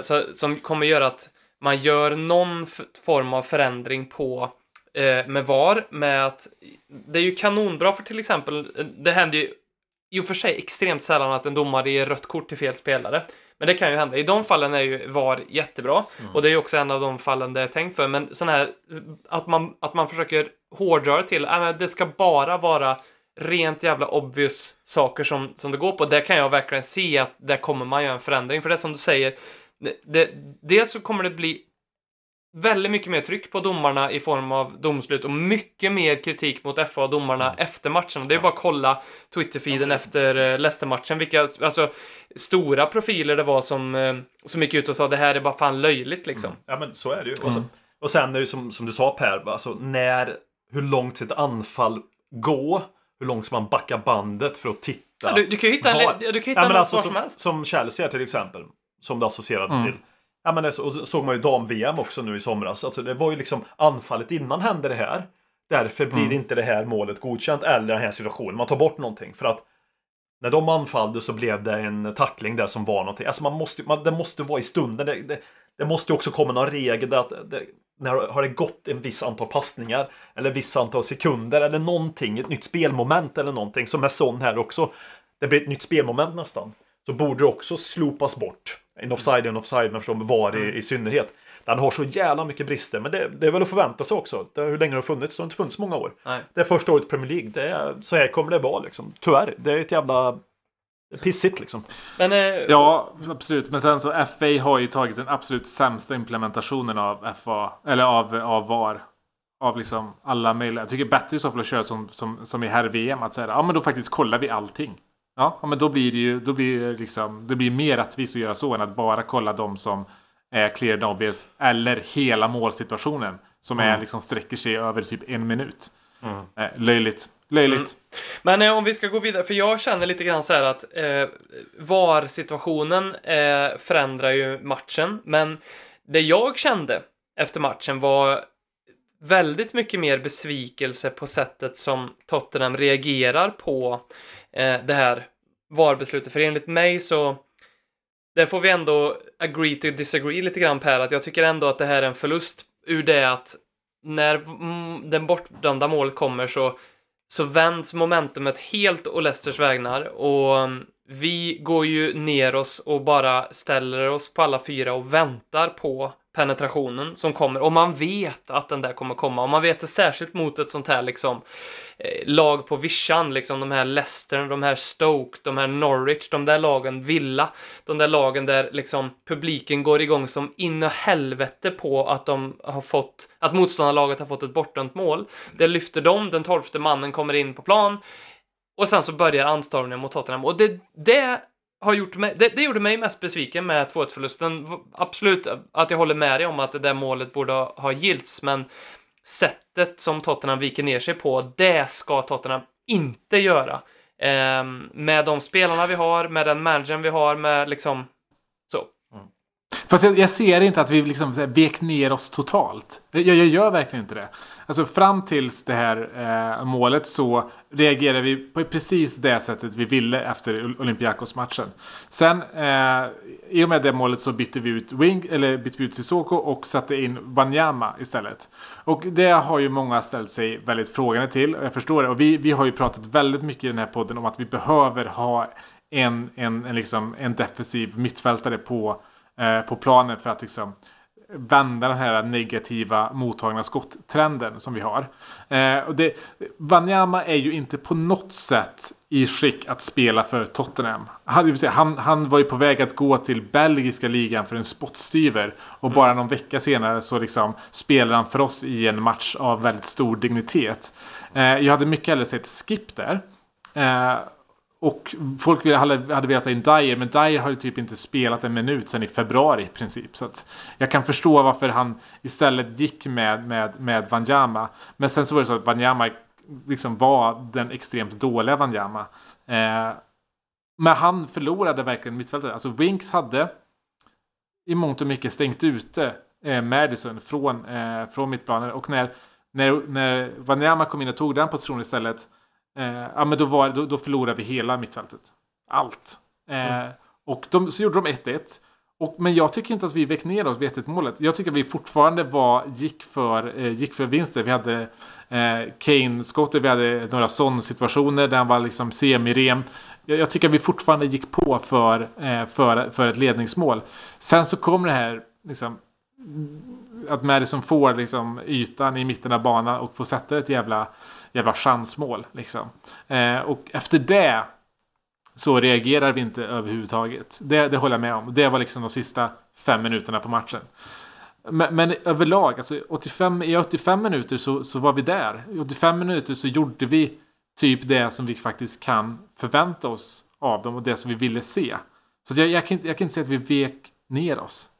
så, som kommer göra att man gör någon form av förändring på eh, med VAR. Med att det är ju kanonbra för till exempel, eh, det händer ju i och för sig extremt sällan att en domare ger rött kort till fel spelare. Men det kan ju hända. I de fallen är ju VAR jättebra. Och det är ju också en av de fallen det är tänkt för. Men sån här, att man, att man försöker hårdra det till, äh, men det ska bara vara rent jävla obvious saker som, som det går på. Där kan jag verkligen se att där kommer man göra en förändring. För det är som du säger, det, det, dels så kommer det bli väldigt mycket mer tryck på domarna i form av domslut och mycket mer kritik mot FA och domarna efter matchen. Det är bara att kolla Twitterfeeden efter eh, Leicester-matchen, vilka alltså, stora profiler det var som, eh, som gick ut och sa det här är bara fan löjligt liksom. Ja men så är det ju. Och, så, och sen är det som, som du sa Per, alltså när, hur långt sitt anfall gå? Hur långt ska man backa bandet för att titta? Ja, du, du kan ju hitta, Var- du kan hitta Ja, något alltså, var som, som helst. som Chelsea till exempel. Som det associerade Mm. till. Ja, men det så, och så såg man ju dam-VM också nu i somras. Alltså, det var ju liksom anfallet innan hände det här. Därför blir Mm. inte det här målet godkänt eller den här situationen. Man tar bort någonting. För att när de anfallde så blev det en tackling där som var någonting. Alltså man måste, man, det måste vara i stunden. Det, det, det måste ju också komma någon regel där att det, när har det gått en viss antal passningar eller viss antal sekunder eller någonting, ett nytt spelmoment eller någonting som är sån här också. Det blir ett nytt spelmoment nästan. Så borde det också slopas bort. En offside, en offside, men förstår var i, i synnerhet. Den har så jävla mycket brister, men det, det är väl att förvänta sig också. Det, hur länge det har funnits? Det har inte funnits många år. Nej. Det är första året i Premier League. Det är, så här kommer det vara liksom. Tyvärr, det är ett jävla pissigt liksom. Men, eh, Ja, absolut. Men sen så FA har ju tagit den absolut sämsta implementationen av FA, eller av, av VAR. Av liksom alla möjliga. Jag tycker bättre i så fall att köra som, som, som i herr-VM. Att säga, ja men då faktiskt kollar vi allting. Ja, men då blir det ju, då blir liksom, det blir mer rättvist att göra så än att bara kolla de som är clear and obvious. Eller hela målsituationen. Som är liksom sträcker sig över typ en minut. Eh, löjligt. Löjligt. Men eh, om vi ska gå vidare, för jag känner lite grann så här att eh, VAR-situationen eh, förändrar ju matchen, men det jag kände efter matchen var väldigt mycket mer besvikelse på sättet som Tottenham reagerar på eh, det här VAR-beslutet. För enligt mig så där får vi ändå agree to disagree lite grann Per, att jag tycker ändå att det här är en förlust ur det att när mm, den bortdömda målet kommer så så vänds momentumet helt å Leicesters vägnar och mm, vi går ju ner oss och bara ställer oss på alla fyra och väntar på penetrationen som kommer. Och man vet att den där kommer komma. Och man vet det särskilt mot ett sånt här liksom eh, lag på vischan, liksom de här Leicester, de här Stoke, de här Norwich, de där lagen, Villa, de där lagen där liksom publiken går igång som in och helvete på att de har fått, att motståndarlaget har fått ett bortdömt mål. Det lyfter de, den tolfte mannen kommer in på plan. Och sen så börjar anstormningen mot Tottenham. Och det, det har gjort mig, det, det gjorde mig mest besviken med 2-1-förlusten. Absolut att jag håller med dig om att det där målet borde ha, ha gilts, men sättet som Tottenham viker ner sig på, det ska Tottenham inte göra. Eh, med de spelarna vi har, med den managern vi har, med liksom. Fast jag, jag ser inte att vi liksom så här vek ner oss totalt. Jag, jag gör verkligen inte det. Alltså fram tills det här eh, målet så reagerade vi på precis det sättet vi ville efter Olympiakos-matchen. Sen eh, i och med det målet så bytte vi ut Wing, eller bytte vi ut Sissoko och satte in Wanyama istället. Och det har ju många ställt sig väldigt frågande till. Och jag förstår det. Och vi, vi har ju pratat väldigt mycket i den här podden om att vi behöver ha en, en, en, liksom, en defensiv mittfältare på eh, på planen för att liksom vända den här negativa mottagna skotttrenden som vi har. Eh, och det, Wanyama är ju inte på något sätt i skick att spela för Tottenham. Han, säga, han, han var ju på väg att gå till belgiska ligan för en spottstyver. Och bara någon vecka senare så liksom spelar han för oss i en match av väldigt stor dignitet. Eh, jag hade mycket hellre sett skip där. Eh, och folk hade, hade velat ha in Dyer, men Dyer har ju typ inte spelat en minut sedan i februari i princip. Så att jag kan förstå varför han istället gick med, med, med Wanyama. Men sen så var det så att Wanyama liksom var den extremt dåliga Wanyama. Eh, men han förlorade verkligen mittfältet. Alltså Winks hade i mångt och mycket stängt ute eh, Madison från, eh, från mittplanen. Och när, när, när Wanyama kom in och tog den positionen istället Eh, ja, men då, var, då, då förlorade vi hela mittfältet. Allt. Eh, Och de, så gjorde de 1-1. Och, men jag tycker inte att vi väck ner oss vid 1-1 målet. Jag tycker att vi fortfarande var, gick, för, eh, gick för vinster. Vi hade eh, Kane-skottet, vi hade några sån situationer där han var liksom semi-ren. Jag, jag tycker att vi fortfarande gick på för, eh, för, för ett ledningsmål. Sen så kommer det här liksom, att Madison får liksom ytan i mitten av banan och får sätta ett jävla, jävla chansmål. Liksom. Eh, och efter det så reagerar vi inte överhuvudtaget. Det, det håller jag med om. Det var liksom de sista fem minuterna på matchen. Men, men överlag, alltså 85, i 85 minuter så, så var vi där. I 85 minuter så gjorde vi typ det som vi faktiskt kan förvänta oss av dem och det som vi ville se. Så jag, jag, kan, inte, jag kan inte säga att vi vek ner oss.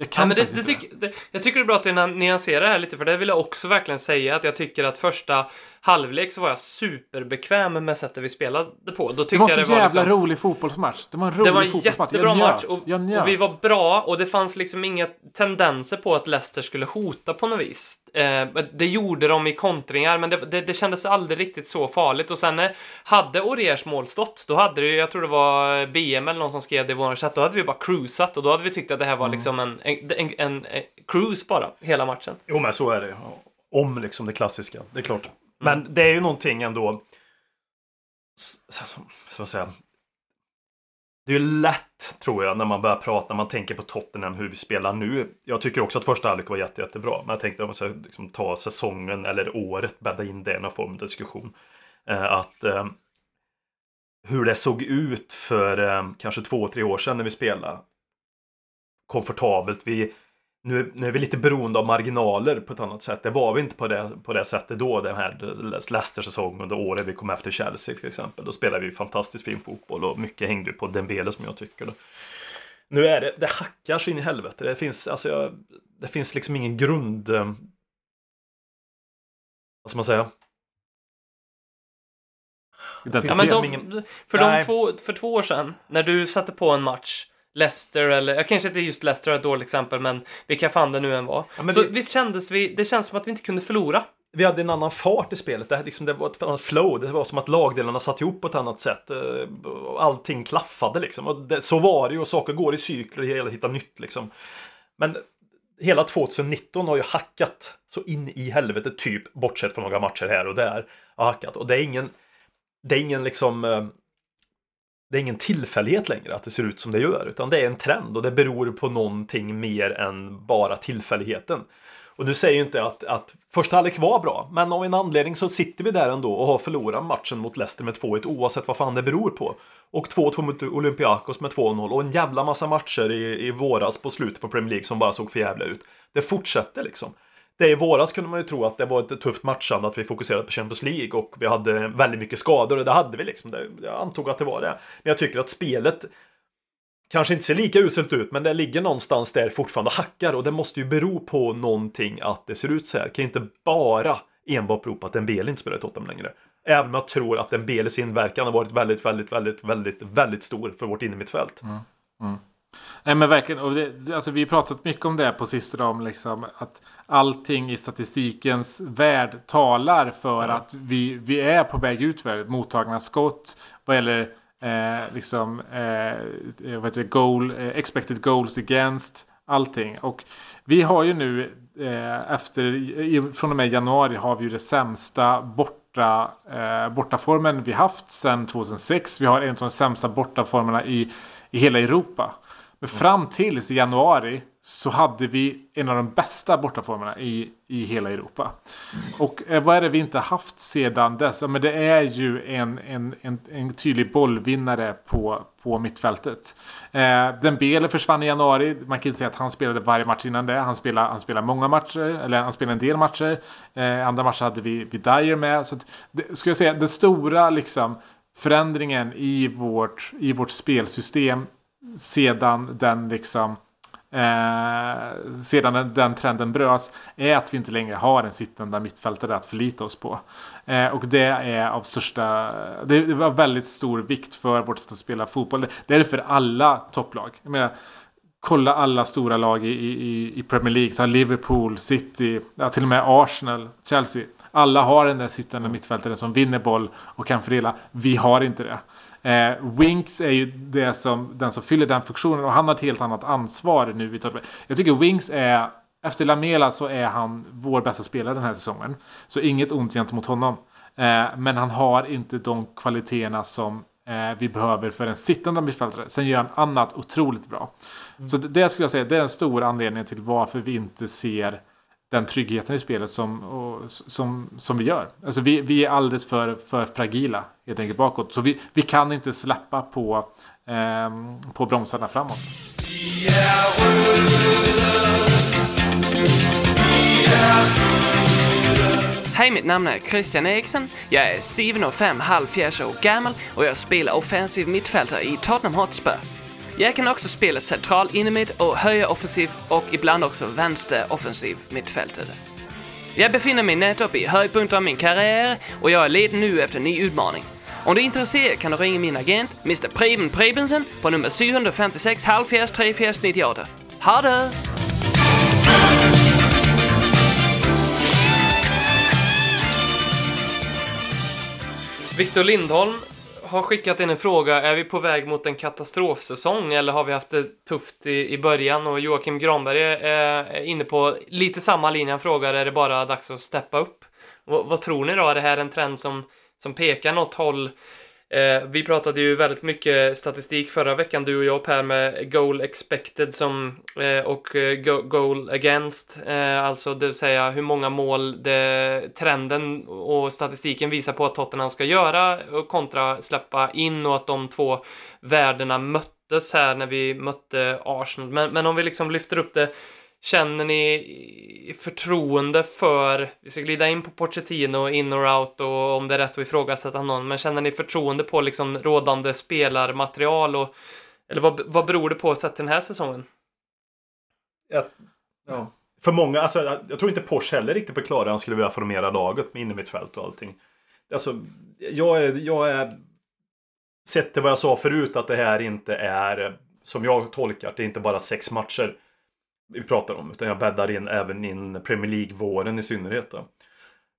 Jag kan Ja, men det, det tyck, det, jag tycker det är bra att du nyanserar det här lite, för det vill jag också verkligen säga att jag tycker att första halvlek så var jag superbekväm med sättet vi spelade på. Då Det var jag så det var jävla liksom, rolig fotbollsmatch. Det var en rolig det var en fotbollsmatch. jättebra jag match och, jag och vi var bra och det fanns liksom inga tendenser på att Leicester skulle hota på något vis. Eh, det gjorde de i kontringar, men det, det, det kändes aldrig riktigt så farligt. Och sen eh, hade Oriers mål stått, då hade det ju, jag tror det var BM eller någon som skrev det i vår chatt, då hade vi bara cruisat och då hade vi tyckt att det här var liksom en, en, en, en, cruise bara, hela matchen. Jo, men så är det. Om liksom det klassiska, det är klart. Men det är ju någonting ändå... s- s- Så att säga. Det är ju lätt, tror jag, när man börjar prata, när man tänker på Tottenham, hur vi spelar nu. Jag tycker också att första halvlek var jätte, jättebra. Men jag tänkte om man ska liksom ta säsongen eller året, bädda in det i någon form av diskussion. Eh, att eh, hur det såg ut för eh, kanske två, tre år sedan när vi spelade. Komfortabelt. Vi, nu, nu är vi lite beroende av marginaler på ett annat sätt. Det var vi inte på det, på det sättet då, den här Leicester-säsongen under året vi kom efter Chelsea till exempel. Då spelade vi fantastiskt fin fotboll och mycket hängde på Dembele som jag tycker. Då. Nu är det, det hackar så in i helvete. Det finns, alltså, jag, det finns liksom ingen grund... eh, Vad ska man säga? Ja, men liksom de, ingen- för, de två, för två år sedan, när du satte på en match, Leicester eller, jag kanske inte just Leicester är ett dåligt exempel, men vilka fan det nu än var. Ja, så vi- visst kändes vi, det känns som att vi inte kunde förlora. vi hade en annan fart i spelet. Det, här liksom, det var ett annat flow. Det var som att lagdelarna satt ihop på ett annat sätt. eh, Allting klaffade liksom. Det, så var det ju och saker går i cykler och hela hitta nytt liksom. Men hela 2019 har ju hackat så in i helvete typ, bortsett från några matcher här och där. Har hackat. Och det är ingen, det är ingen liksom eh, det är ingen tillfällighet längre att det ser ut som det gör, utan det är en trend och det beror på någonting mer än bara tillfälligheten. Och nu säger ju inte att, att första halvlek var bra, men av en anledning så sitter vi där ändå och har förlorat matchen mot Leicester med 2-1 oavsett vad fan det beror på. Och 2-2 mot Olympiakos med 2-0 och en jävla massa matcher i, i våras på slutet på Premier League som bara såg för jävla ut. Det fortsätter liksom. Det i våras kunde man ju tro att det var ett tufft matchande, att vi fokuserade på Champions League och vi hade väldigt mycket skador och det hade vi liksom. Det, jag antog att det var det. Men jag tycker att spelet kanske inte ser lika uselt ut, men det ligger någonstans där fortfarande och hackar och det måste ju bero på någonting att det ser ut så här. Kan inte bara enbart bero på att Dembele inte spelar i Tottenham längre. Även om jag tror att Dembeles inverkan har varit väldigt, väldigt, väldigt, väldigt, väldigt stor för vårt innermittfält. Mm, mm. Nej men verkligen, och det, alltså, vi har pratat mycket om det på sistone om liksom att allting i statistikens värld talar för att vi, vi är på väg ut för mottagna skott vad gäller eh, liksom eh, vad heter det, goal, eh, expected goals against allting. Och vi har ju nu eh, efter, från och med januari har vi ju det sämsta borta, eh, bortaformen vi haft sedan 2006. Vi har en av de sämsta bortaformerna i, i hela Europa. Men fram tills januari så hade vi en av de bästa bortaformerna i, i hela Europa. Och eh, vad är det vi inte haft sedan dess? Ja, men det är ju en, en, en, en tydlig bollvinnare på, på mittfältet. Eh, Dembele försvann i januari. Man kan inte säga att han spelade varje match innan det. Han spelade, han spelade många matcher, eller han spelade en del matcher. Eh, andra matcher hade vi, vi Dyer med. Så att, det, ska jag säga, den stora liksom, förändringen i vårt, i vårt spelsystem sedan den liksom Eh, sedan den, den trenden bröts är att vi inte längre har en sittande mittfältare att förlita oss på. Eh, och det är av största, det, det var väldigt stor vikt för vårt sätt att spela fotboll. Det, det är det för alla topplag. Jag menar, kolla alla stora lag i, i, i Premier League. Ta Liverpool, City, ja, till och med Arsenal, Chelsea. Alla har den där sittande mittfältaren som vinner boll och kan fördela. Vi har inte det. Eh, Winks är ju det som, den som fyller den funktionen och han har ett helt annat ansvar nu. i. Jag tycker Winks är, efter Lamela så är han vår bästa spelare den här säsongen. Så inget ont gentemot honom. Eh, men han har inte de kvaliteterna som eh, vi behöver för en sittande mittfältare. Sen gör han annat otroligt bra. Så det, det skulle jag säga, det är en stor anledning till varför vi inte ser den tryggheten i spelet som, och, som, som vi gör. Alltså vi, vi är alldeles för, för fragila helt enkelt bakåt. Så vi, vi kan inte släppa på, eh, på bromsarna framåt. Hej, mitt namn är Christian Eriksen. Jag är 7 och 5 halvfjerds år gammal och jag spelar offensiv mittfältare i Tottenham Hotspur. Jag kan också spela central innermitt och höja offensiv och ibland också vänster offensiv mittfältare. Jag befinner mig nettopp i höjdpunkten av min karriär och jag är ledig nu efter en ny utmaning. Om du är intresserad kan du ringa min agent, Mr. Preben Prebensen, på nummer 756 halvfjerds 34 98. Ha det! Viktor Lindholm har skickat in en fråga. Är vi på väg mot en katastrofsäsong eller har vi haft det tufft i, i början? Och Joakim Granberg är, är inne på lite samma linje. Han frågar, är det bara dags att steppa upp? vad, vad tror ni då? Är det här en trend som, som pekar något håll? Eh, vi pratade ju väldigt mycket statistik förra veckan, du och jag Per, med goal expected som, eh, och eh, go goal against, eh, alltså det vill säga hur många mål det, trenden och statistiken visar på att Tottenham ska göra och kontra släppa in och att de två värdena möttes här när vi mötte Arsenal. Men, men om vi liksom lyfter upp det Känner ni förtroende för, vi ska glida in på Pochettino, in or out och om det är rätt att ifrågasätta någon, men känner ni förtroende på liksom rådande spelarmaterial och eller vad, vad beror det på sett till den här säsongen? Ja, ja. För många, alltså, jag, jag tror inte Porsche heller riktigt på klara han skulle vilja formera laget med innermittfält och allting. Alltså, jag är, jag är... Sett till vad jag sa förut att det här inte är, som jag tolkar det är inte bara sex matcher vi pratar om. Utan jag bäddar in även in Premier League-våren i synnerhet. Då.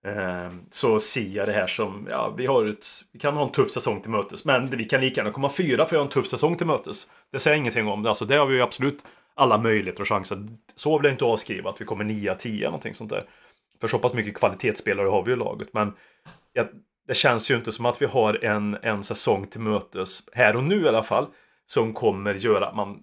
Ehm, så ser jag det här som, ja, vi, har ett, vi kan ha en tuff säsong till mötes. Men vi kan lika gärna komma fyra för att ha en tuff säsong till mötes. Det säger jag ingenting om. Alltså, det har vi ju absolut alla möjligheter och chanser. Så vill jag inte avskriva att vi kommer 9-10 någonting sånt där. För så pass mycket kvalitetsspelare har vi ju i laget. Men jag, det känns ju inte som att vi har en, en säsong till mötes, här och nu i alla fall, som kommer göra att man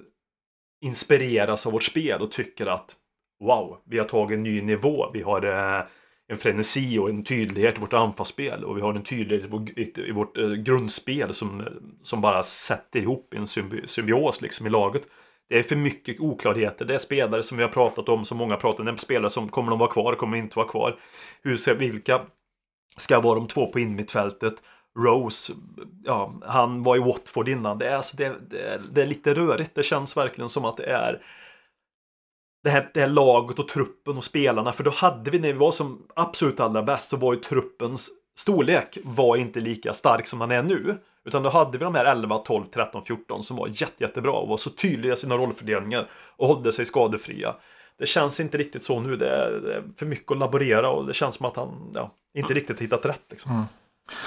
inspireras av vårt spel och tycker att wow, vi har tagit en ny nivå. Vi har eh, en frenesi och en tydlighet i vårt anfallsspel och vi har en tydlighet i, vårt eh, grundspel som, som bara sätter ihop en symbi symbios liksom i laget. Det är för mycket oklarheter. Det är spelare som vi har pratat om, som många pratar om. Det är spelare som kommer de vara kvar, kommer de inte vara kvar. Hur, vilka ska vara de två på inmittfältet? Rose, ja, han var i Watford innan. Det är, alltså, det, det, det, är lite rörigt. Det känns verkligen som att det är det här, det här laget och truppen och spelarna. För då hade vi, när vi var som absolut allra bäst, så var ju truppens storlek var inte lika stark som den är nu. Utan då hade vi de här 11, 12, 13, 14 som var jätte, jättebra och var så tydliga i sina rollfördelningar och hållde sig skadefria. Det känns inte riktigt så nu. Det är, det är för mycket att laborera och det känns som att han ja, inte riktigt hittat rätt. Liksom. Mm.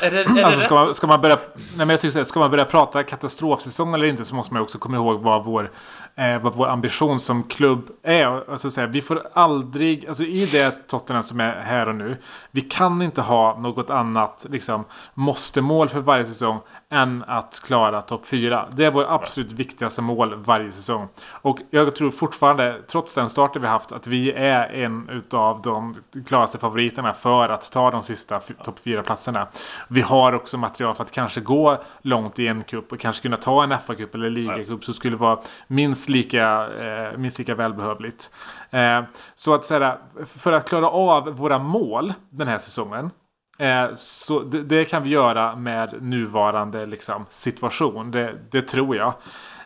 Är det, är alltså, ska, man, ska, man börja, nej men jag tycker, ska man börja prata katastrofsäsong eller inte så måste man också komma ihåg vad vår, eh, vad vår ambition som klubb är. Alltså, så här, vi får aldrig, alltså, i det Tottenham som är här och nu, vi kan inte ha något annat liksom, måste-mål för varje säsong än att klara topp 4. Det är vår absolut viktigaste mål varje säsong. Och jag tror fortfarande, trots den starten vi haft, att vi är en av de klaraste favoriterna för att ta de sista topp 4-platserna. Vi har också material för att kanske gå långt i en cup och kanske kunna ta en FA-cup eller ligacup som skulle vara minst lika, eh, minst lika välbehövligt. Eh, så att säga, för att klara av våra mål den här säsongen eh, så det, det, kan vi göra med nuvarande liksom, situation. Det, det tror jag.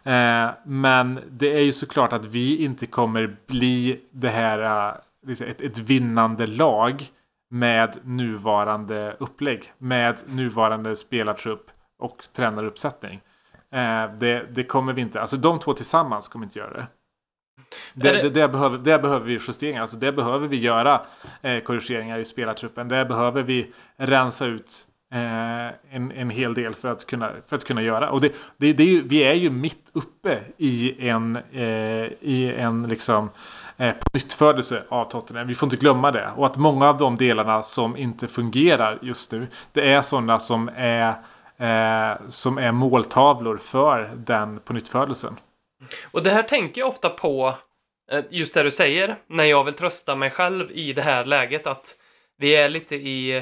Eh, men det är ju såklart att vi inte kommer bli det här, eh, liksom ett, ett vinnande lag med nuvarande upplägg. Med nuvarande spelartrupp och tränaruppsättning. Eh, det, det, kommer vi inte, alltså de två tillsammans kommer inte göra det. Det, det, det, behöver, det behöver vi justeringar, alltså det behöver vi göra eh, korrigeringar i spelartruppen. Det behöver vi rensa ut eh, en, en hel del för att kunna, för att kunna göra. Och det, det, är ju, vi är ju mitt uppe i en, eh, i en liksom eh, pånyttfödelse av Tottenham. Vi får inte glömma det. Och att många av de delarna som inte fungerar just nu, det är sådana som är, eh, som är måltavlor för den pånyttfödelsen. Och det här tänker jag ofta på, eh, just det du säger, när jag vill trösta mig själv i det här läget att vi är lite i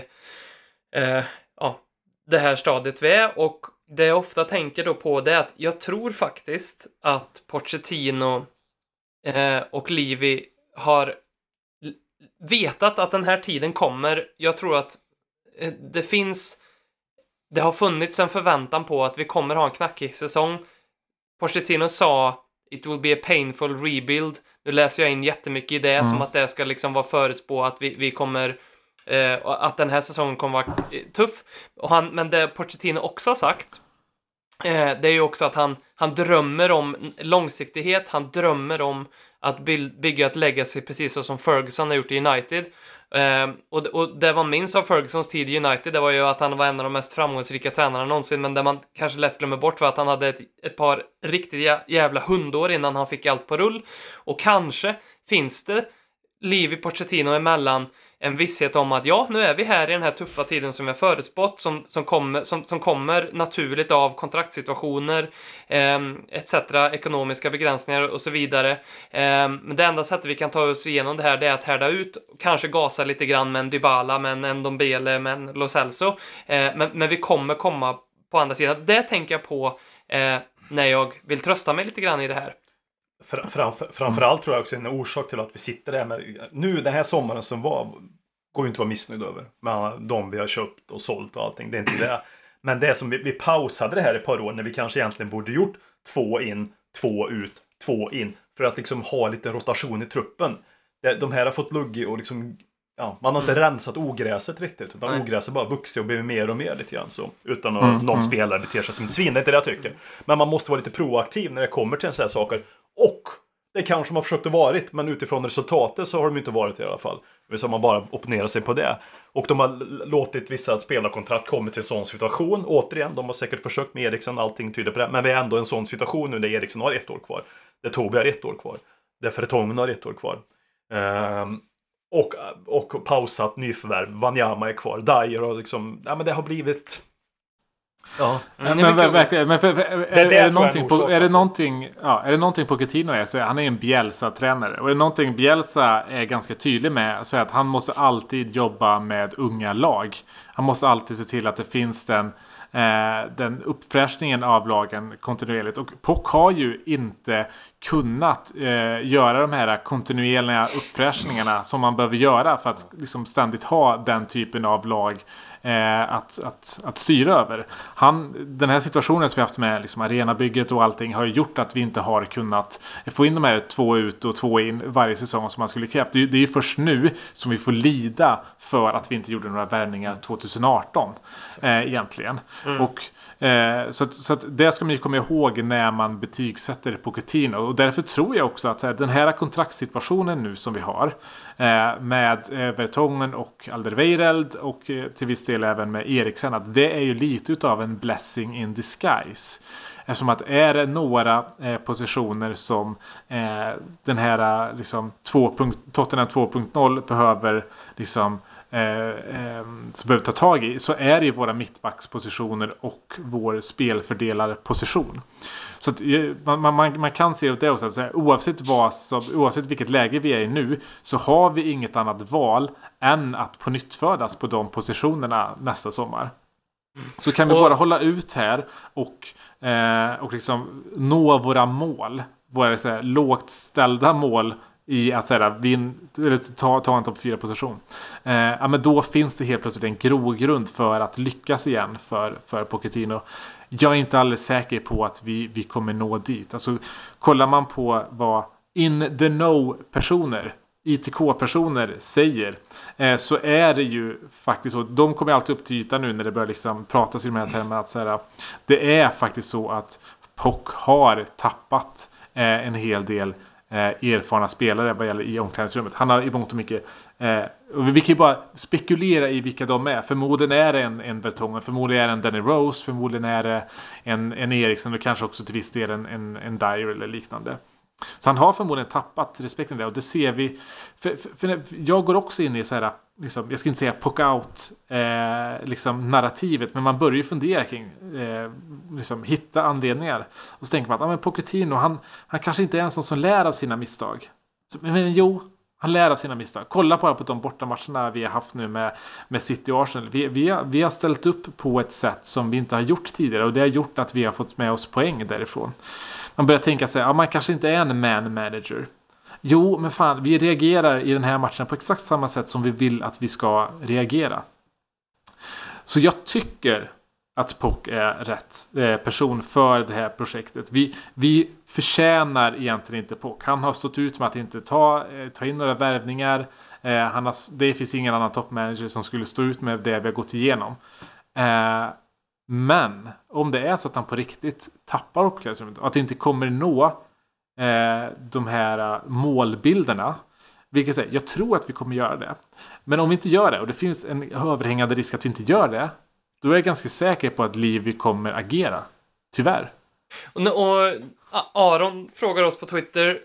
eh, ja, det här stadiet vi är och det jag ofta tänker då på det är att jag tror faktiskt att Pochettino eh, och Livi har vetat att den här tiden kommer. Jag tror att eh, det finns... Det har funnits en förväntan på att vi kommer ha en knackig säsong. Pochettino sa It will be a painful rebuild. Nu läser jag in jättemycket i det, Mm. som att det ska liksom vara förutspå att vi, vi kommer... Eh, att den här säsongen kommer vara eh, tuff. Och han, men det Pochettino också har sagt, Eh, det är ju också att han, han drömmer om långsiktighet, han drömmer om att bygga ett legacy precis så som Ferguson har gjort i United. Eh, och, och det man minns av Fergusons tid i United, det var ju att han var en av de mest framgångsrika tränarna någonsin, men det man kanske lätt glömmer bort var att han hade ett, ett par riktiga jävla hundår innan han fick allt på rull. Och kanske finns det liv i Pochettino emellan en visshet om att ja, nu är vi här i den här tuffa tiden som jag förutspått, som, som, kommer, som, som kommer naturligt av kontraktssituationer, eh, etc., ekonomiska begränsningar och så vidare. Eh, men det enda sättet vi kan ta oss igenom det här, det är att härda ut, kanske gasa lite grann med en Dybala, med en Ndombele, med en Lo Celso. Eh, men, men vi kommer komma på andra sidan. Det tänker jag på eh, när jag vill trösta mig lite grann i det här. Fr- framför, framförallt tror jag också en orsak till att vi sitter där med... Nu den här sommaren som var går ju inte att vara missnöjd över. Med de vi har köpt och sålt och allting. Det är inte det. Men det som vi, vi pausade det här ett par år när vi kanske egentligen borde gjort två in, två ut, två in. För att liksom ha lite rotation i truppen. De här har fått lugg och liksom... Ja, man har inte rensat ogräset riktigt. Utan Nej. ogräset bara vuxit och blivit mer och mer lite grann så. Utan att någon spelare beter sig som ett svin. Det är inte det jag tycker. Men man måste vara lite proaktiv när det kommer till sådana här saker. Och det kanske de har försökt att varit, men utifrån resultatet så har de inte varit det i alla fall. Det vill säga man bara opponerar sig på det. Och de har låtit vissa spelarkontrakt komma till en sån situation. Återigen, de har säkert försökt med Eriksen, allting tyder på det. Men vi är ändå i en sån situation nu där Eriksen har ett år kvar. Där Tobi har ett år kvar. Där Fertongen har ett år kvar. Ehm, och, och pausat nyförvärv. Wanyama är kvar. Dyer har liksom, ja men det har blivit... Ja. Men, det är men mycket- verkligen, men för, för, är, det är någonting på, är det någonting, ja, är det någonting Pochettino är så är han är en Bielsa-tränare. Och är det någonting Bielsa är ganska tydlig med så är att han måste alltid jobba med unga lag. Han måste alltid se till att det finns den, eh, den uppfräschningen av lagen kontinuerligt. Och Pock har ju inte kunnat eh, göra de här kontinuerliga uppfräschningarna som man behöver göra för att liksom ständigt ha den typen av lag eh, att, att, att styra över. Han, den här situationen som vi haft med liksom arenabygget och allting har gjort att vi inte har kunnat få in de här två ut och två in varje säsong som man skulle krävt. Det, det är ju först nu som vi får lida för att vi inte gjorde några värvningar 2018 eh, egentligen. Och, eh, så att, så att det ska man ju komma ihåg när man betygsätter Pochettino. Och därför tror jag också att så här, den här kontraktssituationen nu som vi har eh, med eh, Vertongen och Alderweireld och eh, till viss del även med Eriksen. Att det är ju lite utav en blessing in disguise. Eftersom att är det några eh, positioner som eh, den här eh, liksom, 2. Tottenham 2.0 behöver liksom eh, eh, som behöver ta tag i så är det ju våra mittbackspositioner och vår spelfördelarposition. Så att, eh, man, man, man kan se det också. Att så här, oavsett, vad som, oavsett vilket läge vi är i nu så har vi inget annat val än att på nytt födas på de positionerna nästa sommar. Så kan vi bara hålla ut här och, eh, och liksom nå våra mål. Våra så här, lågt ställda mål i att så här, vin, eller ta, ta en topp 4-position. Eh, ja, men då finns det helt plötsligt en grogrund för att lyckas igen för, för Pochettino. Jag är inte alldeles säker på att vi, vi kommer nå dit. Alltså, kollar man på vad in the know-personer ITK-personer säger eh, så är det ju faktiskt så. De kommer alltid upp till ytan nu när det börjar liksom pratas i de här termerna. Att så här, det är faktiskt så att POC har tappat eh, en hel del Eh, erfarna spelare vad gäller i omklädningsrummet. Han har i mångt och mycket eh, och vi kan ju bara spekulera i vilka de är. Förmodligen är det en, en Bertongen, förmodligen är det en Danny Rose, förmodligen är det en, en Eriksson och kanske också till viss del en, en, en Dyer eller liknande. Så han har förmodligen tappat respekten där och det ser vi. För, för, för jag går också in i så här, liksom, jag ska inte säga pock out eh, liksom narrativet, men man börjar ju fundera kring, eh, liksom hitta anledningar. Och så tänker man att ah, men Pochettino, han, han kanske inte är en sån som lär av sina misstag. Så, men, men jo, han lär av sina misstag. Kolla bara på de bortamatcherna vi har haft nu med, med City och Arsenal. Vi, vi, har, vi har ställt upp på ett sätt som vi inte har gjort tidigare och det har gjort att vi har fått med oss poäng därifrån. Man börjar tänka sig, ja man kanske inte är en man manager. Jo, men fan, vi reagerar i den här matchen på exakt samma sätt som vi vill att vi ska reagera. Så jag tycker att Pock är rätt eh, person för det här projektet. Vi, vi förtjänar egentligen inte Pock. Han har stått ut med att inte ta, eh, ta in några värvningar. Eh, han har, det finns ingen annan toppmanager som skulle stå ut med det vi har gått igenom. Men om det är så att han på riktigt tappar uppklädningsrummet och att det inte kommer nå de här eh, målbilderna. Vilket säger, jag tror att vi kommer göra det. Men om vi inte gör det och det finns en överhängande risk att vi inte gör det. Då är jag ganska säker på att Livi kommer agera. Tyvärr. Och, Aron frågar oss på Twitter,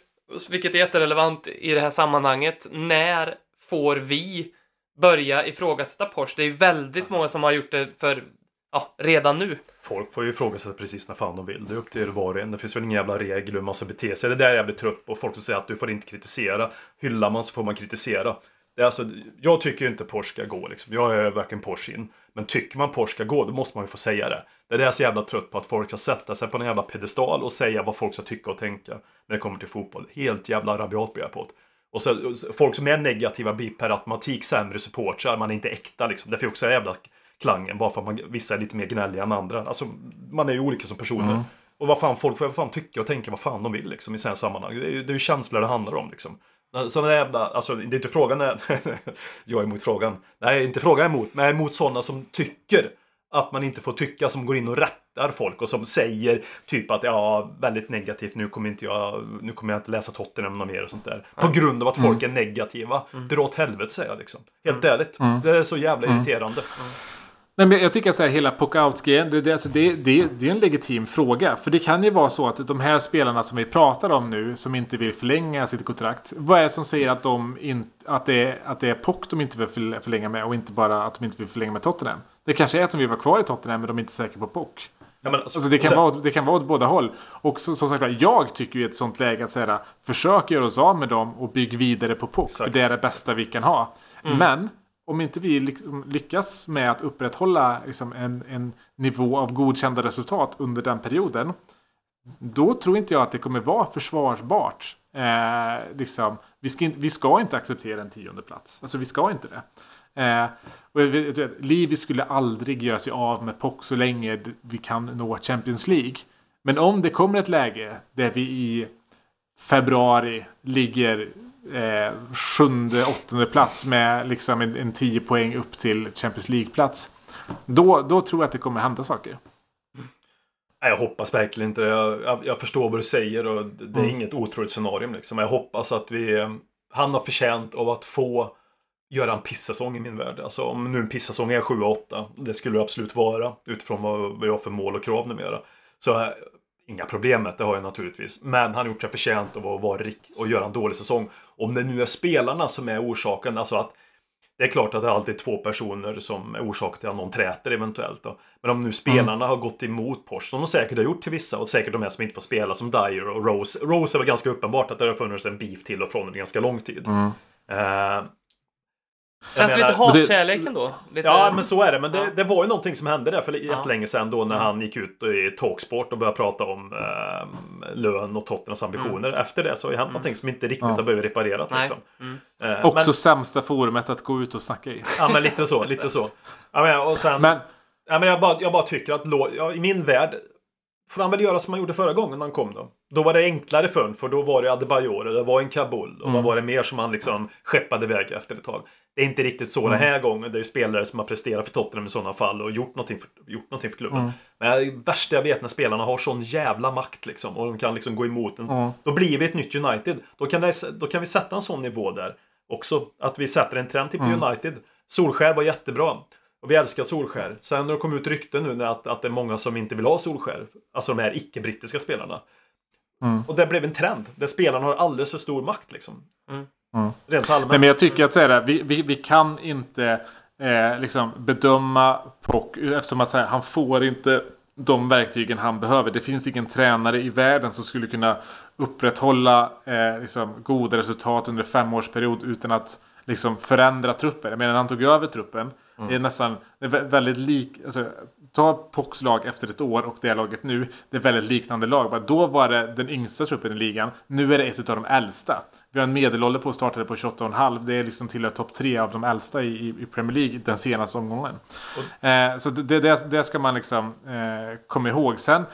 vilket är jätterelevant i det här sammanhanget. När får vi börja ifrågasätta Porsche? Det är väldigt många som har gjort det för ja, redan nu. Folk får ju ifrågasätta precis när fan de vill. Det är upp till var och en. Det finns väl ingen jävla regel hur man ska bete sig. Det där är jag jävligt trött på. Folk som säger att du får inte kritisera. Hyllar man så får man kritisera. Det är alltså, jag tycker ju inte Porsche ska gå liksom. Jag är verkligen Porsche in. Men tycker man Porsche ska gå, då måste man ju få säga det. Det är det jag är så jävla trött på. Att folk ska sätta sig på en jävla pedestal och säga vad folk ska tycka och tänka. När det kommer till fotboll. Helt jävla rabiat blir jag på det. Och så folk som är negativa blir per automatik sämre supportrar. Man är inte äkta liksom. Det finns också jävla klangen. Bara för att man, vissa är lite mer gnälliga än andra. Alltså, man är ju olika som personer. Mm. Och vad fan, folk får fan tycka och tänka vad fan de vill liksom, i sådana sammanhang. Det är, ju, det är ju känslor det handlar om. Liksom. Sådana jävla, alltså det är inte frågan är, jag är emot frågan. Nej, inte frågan emot, men jag är emot sådana som tycker att man inte får tycka, som går in och rättar folk och som säger typ att ja, väldigt negativt, nu kommer inte jag, nu kommer jag inte läsa Tottenham något mer och sånt där. På grund av att folk mm. är negativa. Mm. Dra åt helvete säger jag liksom. Helt mm. ärligt. Mm. Det är så jävla mm. irriterande. Nej, men jag tycker att så här, hela pock-out-grejen, det, det, alltså det, det, det är en legitim fråga. För det kan ju vara så att de här spelarna som vi pratar om nu, som inte vill förlänga sitt kontrakt. Vad är det som säger att, de in, att, det, är, att det är pock de inte vill förlänga med och inte bara att de inte vill förlänga med Tottenham? Det kanske är att de vill vara kvar i Tottenham men de är inte säkra på pock. Ja, men, alltså, det, kan sen... vara, det kan vara åt båda håll. Och så, som sagt jag tycker ju i ett sånt läge att säga försök göra oss av med dem och bygg vidare på pock. För det är det bästa vi kan ha. Mm. Men om inte vi liksom lyckas med att upprätthålla liksom en, en nivå av godkända resultat under den perioden. Då tror inte jag att det kommer vara försvarsbart. Eh, liksom, vi, ska inte, vi ska inte acceptera en tionde plats. Alltså vi ska inte det. Eh, och Livi skulle aldrig göra sig av med POC så länge vi kan nå Champions League. Men om det kommer ett läge där vi i februari ligger eh, sjunde, åttonde plats med liksom en, en 10 poäng upp till Champions League-plats. Då, då tror jag att det kommer hända saker. Jag hoppas verkligen inte det. Jag, jag, förstår vad du säger och det är mm. inget otroligt scenario. Liksom. Jag hoppas att vi... Han har förtjänt av att få göra en pissäsong i min värld. Alltså om nu en pissäsong är 7-8, det skulle det absolut vara utifrån vad vi har för mål och krav numera. Så inga problem med det har jag naturligtvis. Men han har gjort sig förtjänt av att vara rik och göra en dålig säsong. Om det nu är spelarna som är orsaken, alltså att det är klart att det alltid är två personer som är orsak till att någon träter eventuellt. Då. Men om nu spelarna mm. har gått emot Porsche, som de säkert har gjort till vissa, och säkert de här som inte får spela, som Dyer och Rose. Rose är väl ganska uppenbart att det har funnits en beef till och från under ganska lång tid. Mm. Uh, Känns menar, lite hatkärlek ändå. Lite... Ja, men så är det. Men det, det var ju någonting som hände där för jättelänge sedan då när han gick ut i Talksport och började prata om eh, lön och Tottenhams ambitioner. Mm. Efter det så har det hänt mm. någonting som inte riktigt ja. har blivit reparerat. Liksom. Mm. Eh, Också men... sämsta forumet att gå ut och snacka i. Ja, men lite så. Lite så. Ja, men, och sen... Men... Ja, men jag, bara, jag bara tycker att ja, i min värld får han väl göra som han gjorde förra gången han kom då. Då var det enklare för för då var det Adebayor, det var en Kabul och mm. vad var det mer som han liksom skeppade iväg efter ett tag. Det är inte riktigt så mm. den här gången. Det är ju spelare som har presterat för Tottenham i sådana fall och gjort någonting för, gjort någonting för klubben. Mm. Men det värsta jag vet när spelarna har sån jävla makt liksom och de kan liksom gå emot en. Mm. Då blir vi ett nytt United. Då kan, det, då kan vi sätta en sån nivå där också. Att vi sätter en trend till mm. United. Solskär var jättebra. Och vi älskar Solskär. Sen har det kommit ut rykten nu att, att det är många som inte vill ha Solskär. Alltså de här icke-brittiska spelarna. Mm. Och det blev en trend. Där spelarna har alldeles för stor makt liksom. Mm. Mm. Rent allmänt. Nej, men jag tycker att så här, vi, vi, vi kan inte eh, liksom bedöma Pock eftersom att här, han får inte de verktygen han behöver. Det finns ingen tränare i världen som skulle kunna upprätthålla eh, liksom, goda resultat under en femårsperiod utan att liksom förändra truppen. Jag menar när han tog över truppen. Det är nästan det är vä- väldigt lik. Alltså, ta Pox lag efter ett år och det laget nu. Det är väldigt liknande lag. Bara Då var det den yngsta truppen i ligan. Nu är det ett av de äldsta. Vi har en medelålder på startade på 28,5. Det är liksom tillhör topp tre av de äldsta i, i- Premier League den senaste omgången. Eh, så det, det, det ska man liksom eh, komma ihåg. Sen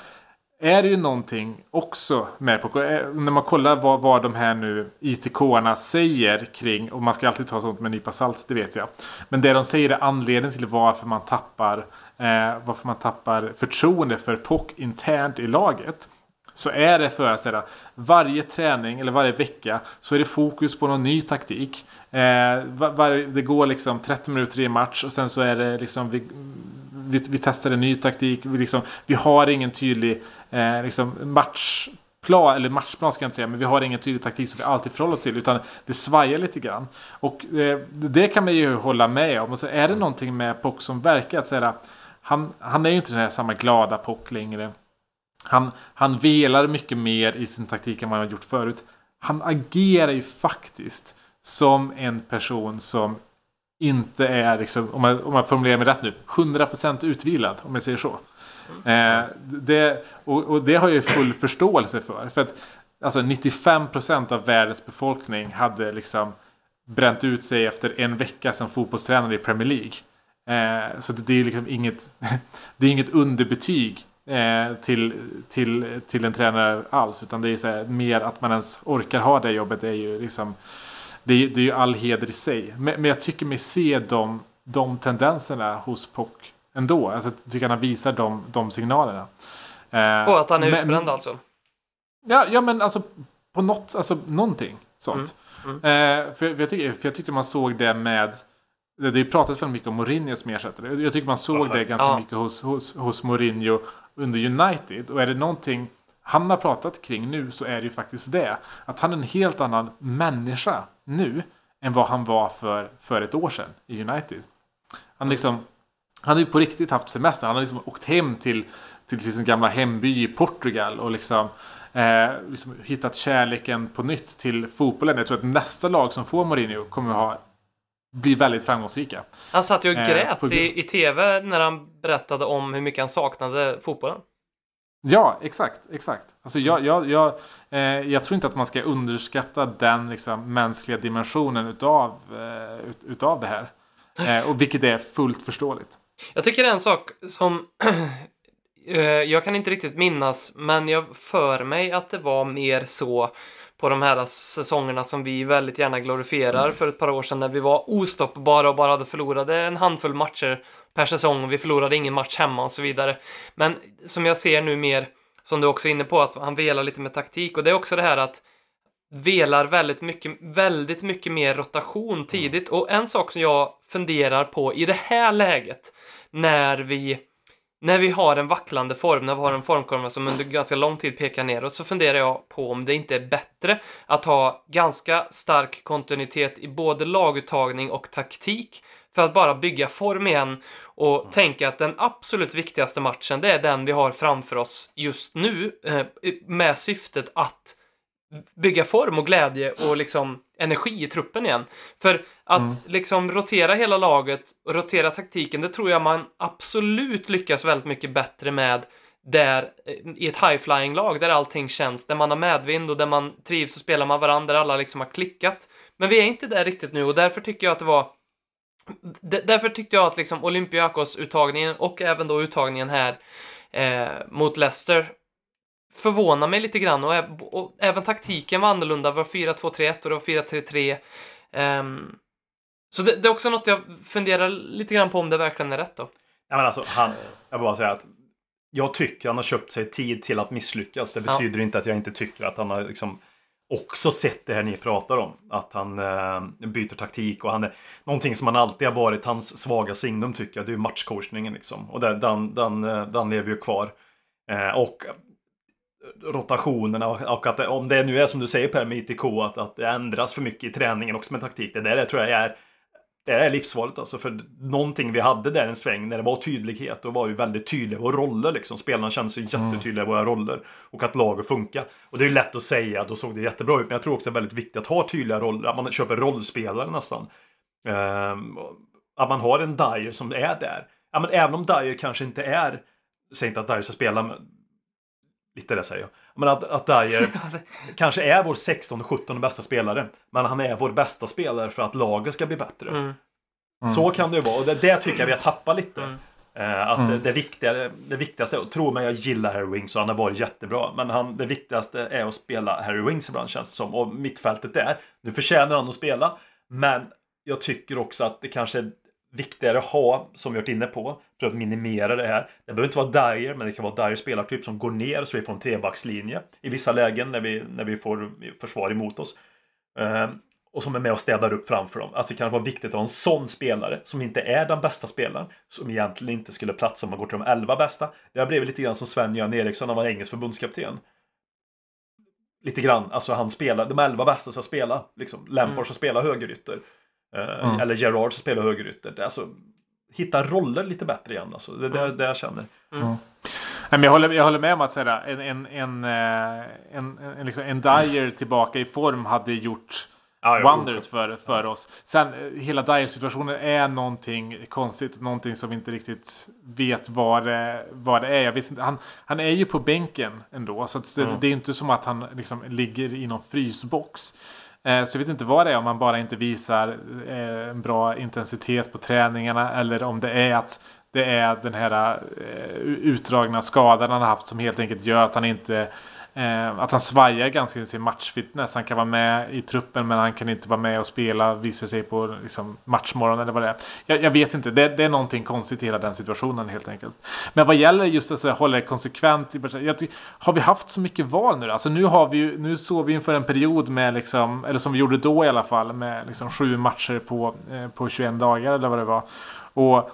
är det ju någonting också med på eh, när man kollar vad, vad de här nu ITK-arna säger kring och man ska alltid ta sånt med en nypa salt, det vet jag. Men det de säger är anledningen till varför man tappar eh, varför man tappar förtroende för POC internt i laget. Så är det för att säga, varje träning eller varje vecka så är det fokus på någon ny taktik. Eh, var, var, det går liksom 30 minuter i match och sen så är det liksom vi, vi, vi testar en ny taktik. Vi, liksom, vi har ingen tydlig eh, liksom matchplan, eller matchplan ska jag inte säga, men vi har ingen tydlig taktik som vi alltid förhåller oss till. Utan det svajar lite grann. Och eh, det kan man ju hålla med om. Och så är det någonting med Pock som verkar att säga han, han är ju inte den här samma glada Pock längre. Han, han velar mycket mer i sin taktik än vad han har gjort förut. Han agerar ju faktiskt som en person som inte är, liksom, om, jag om jag formulerar mig rätt nu, 100% utvilad, om jag säger så. Eh, det, och, och det har jag ju full förståelse för. För att alltså 95% av världens befolkning hade liksom bränt ut sig efter en vecka som fotbollstränare i Premier League. Eh, så det, det är liksom inget, det är inget underbetyg eh, till, till, till en tränare alls. Utan det är så här, mer att man ens orkar ha det jobbet är ju liksom det är, det är ju all heder i sig. Men, men jag tycker mig se de, de tendenserna hos Pock ändå. Alltså, jag tycker han visar de, de signalerna. Eh, Och att han är men- utbränd alltså. Ja, ja men alltså på något, alltså någonting sånt. Mm, Eh, för, jag tycker, för jag tyckte man såg det med det det pratas väldigt mycket om Mourinho som ersättare. Jag tycker man såg det ganska Ja. mycket hos, hos, hos Mourinho under United. Och är det någonting han har pratat kring nu så är det ju faktiskt det. Att han är en helt annan människa nu än vad han var för, för ett år sedan i United. Han liksom han har ju på riktigt haft semester. Han har liksom åkt hem till, till sin gamla hemby i Portugal och liksom, eh, liksom hittat kärleken på nytt till fotbollen. Jag tror att nästa lag som får Mourinho kommer ha, bli väldigt framgångsrika. Han satt ju och Eh, grät på grund- i, i tv när han berättade om hur mycket han saknade fotbollen. Ja, exakt. exakt. Alltså jag, jag, jag, eh, jag tror inte att man ska underskatta den liksom, mänskliga dimensionen utav, eh, ut, utav det här. Eh, och vilket är fullt förståeligt. Jag tycker en sak som eh, jag kan inte riktigt minnas, men jag för mig att det var mer så på de här säsongerna som vi väldigt gärna glorifierar för ett par år sedan när vi var ostoppbara och bara hade förlorade en handfull matcher per säsong och vi förlorade ingen match hemma och så vidare. Men som jag ser nu mer, som du också är inne på, att han velar lite med taktik och det är också det här att velar väldigt mycket, väldigt mycket mer rotation tidigt. Och en sak som jag funderar på i det här läget, när vi, när vi har en vacklande form, när vi har en formkurva som under ganska lång tid pekar neråt, så funderar jag på om det inte är bättre att ha ganska stark kontinuitet i både laguttagning och taktik för att bara bygga form igen och tänka att den absolut viktigaste matchen, det är den vi har framför oss just nu eh, med syftet att bygga form och glädje och liksom energi i truppen igen. För att liksom rotera hela laget och rotera taktiken, det tror jag man absolut lyckas väldigt mycket bättre med där eh, i ett high-flying lag där allting känns, där man har medvind och där man trivs och spelar med varandra, där alla liksom har klickat. Men vi är inte där riktigt nu och därför tycker jag att det var därför tyckte jag att liksom Olympiakos-uttagningen och även då uttagningen här eh, mot Leicester förvånar mig lite grann och, och även taktiken var annorlunda. Det var 4-2-3-1 och det var 4-3-3. Ehm, så det, det är också något jag funderar lite grann på om det verkligen är rätt då. Ja, men alltså, han, jag vill bara säga att jag tycker han har köpt sig tid till att misslyckas. Det Ja. betyder inte att jag inte tycker att han har liksom också sett det här ni pratar om. Att han eh, byter taktik och han är någonting som han alltid har varit hans svaga signum tycker jag. Det är ju matchcoachningen liksom. Och där, den, den, eh, den lever ju kvar. Eh, och rotationerna och, och att det, om det nu är som du säger Per med ITK att, att det ändras för mycket i träningen också med taktik. Det där tror jag är det är livsfarligt alltså. För någonting vi hade där en sväng när det var tydlighet. Då var vi väldigt tydliga våra roller liksom. Spelarna kände sig jättetydliga i våra roller. Och att laget funkar. Och det är ju lätt att säga, då såg det jättebra ut. Men jag tror också det är väldigt viktigt att ha tydliga roller. Att man köper rollspelare nästan. Ehm, att man har en Dyer som är där. Ja, men även om Dyer kanske inte är, säg inte att Dyer ska spela, men lite det säger jag. Men att, att Dyer kanske är vår 16 17 bästa spelare. Men han är vår bästa spelare för att laget ska bli bättre. Mm. Så kan det ju vara. Och det, det tycker jag vi har tappat lite. Mm. Eh, att det, det, viktiga, det viktigaste, och tro mig jag gillar Harry Wings och han har varit jättebra. Men han, det viktigaste är att spela Harry Wings ibland känns det som. Och mittfältet där, nu förtjänar han att spela. Men jag tycker också att det kanske är viktigare att ha, som vi varit inne på, för att minimera det här. Det behöver inte vara Dyer, men det kan vara Dyer spelartyp som går ner så vi får en trebackslinje i vissa lägen när vi, när vi får försvar emot oss. Eh, och som är med och städar upp framför dem. Alltså det kan vara viktigt att ha en sån spelare som inte är den bästa spelaren. Som egentligen inte skulle platsa om man går till de elva bästa. Det har blivit lite grann som Sven-Göran Eriksson när han var engelsk förbundskapten. Lite grann, alltså han spelar, de elva bästa ska spela. Liksom. Lampard Mm. ska spela högerytter. Mm. Eller Gerard ska spela högerytter. Alltså, hitta roller lite bättre igen. Alltså. Det är det, det jag känner. Nej, men jag, håller, jag håller med om att sådär, en, en, en, eh, en, en, liksom, en Dyer tillbaka i form hade gjort Ja, wonders för, för oss. Sen eh, hela Dyer-situationen är någonting konstigt. Någonting som vi inte riktigt vet vad det, vad det är. Jag vet inte, han, han är ju på bänken ändå. Så att det, Mm. det är inte som att han liksom ligger i någon frysbox. Eh, Så jag vet inte vad det är om man bara inte visar eh, en bra intensitet på träningarna. Eller om det är att det är den här eh, utdragna skadan han har haft som helt enkelt gör att han inte Eh, att han svajar ganska i sin matchfitness. Han kan vara med i truppen men han kan inte vara med och spela visar sig på liksom, matchmorgon eller vad det är. Jag, jag vet inte, det, det är någonting konstigt i hela den situationen helt enkelt. Men vad gäller just att alltså, hålla det konsekvent. Jag, ty- har vi haft så mycket val nu då? Alltså nu har vi ju, nu såg vi inför en period med liksom, eller som vi gjorde då i alla fall, med liksom sju matcher på, eh, på 21 dagar eller vad det var. Och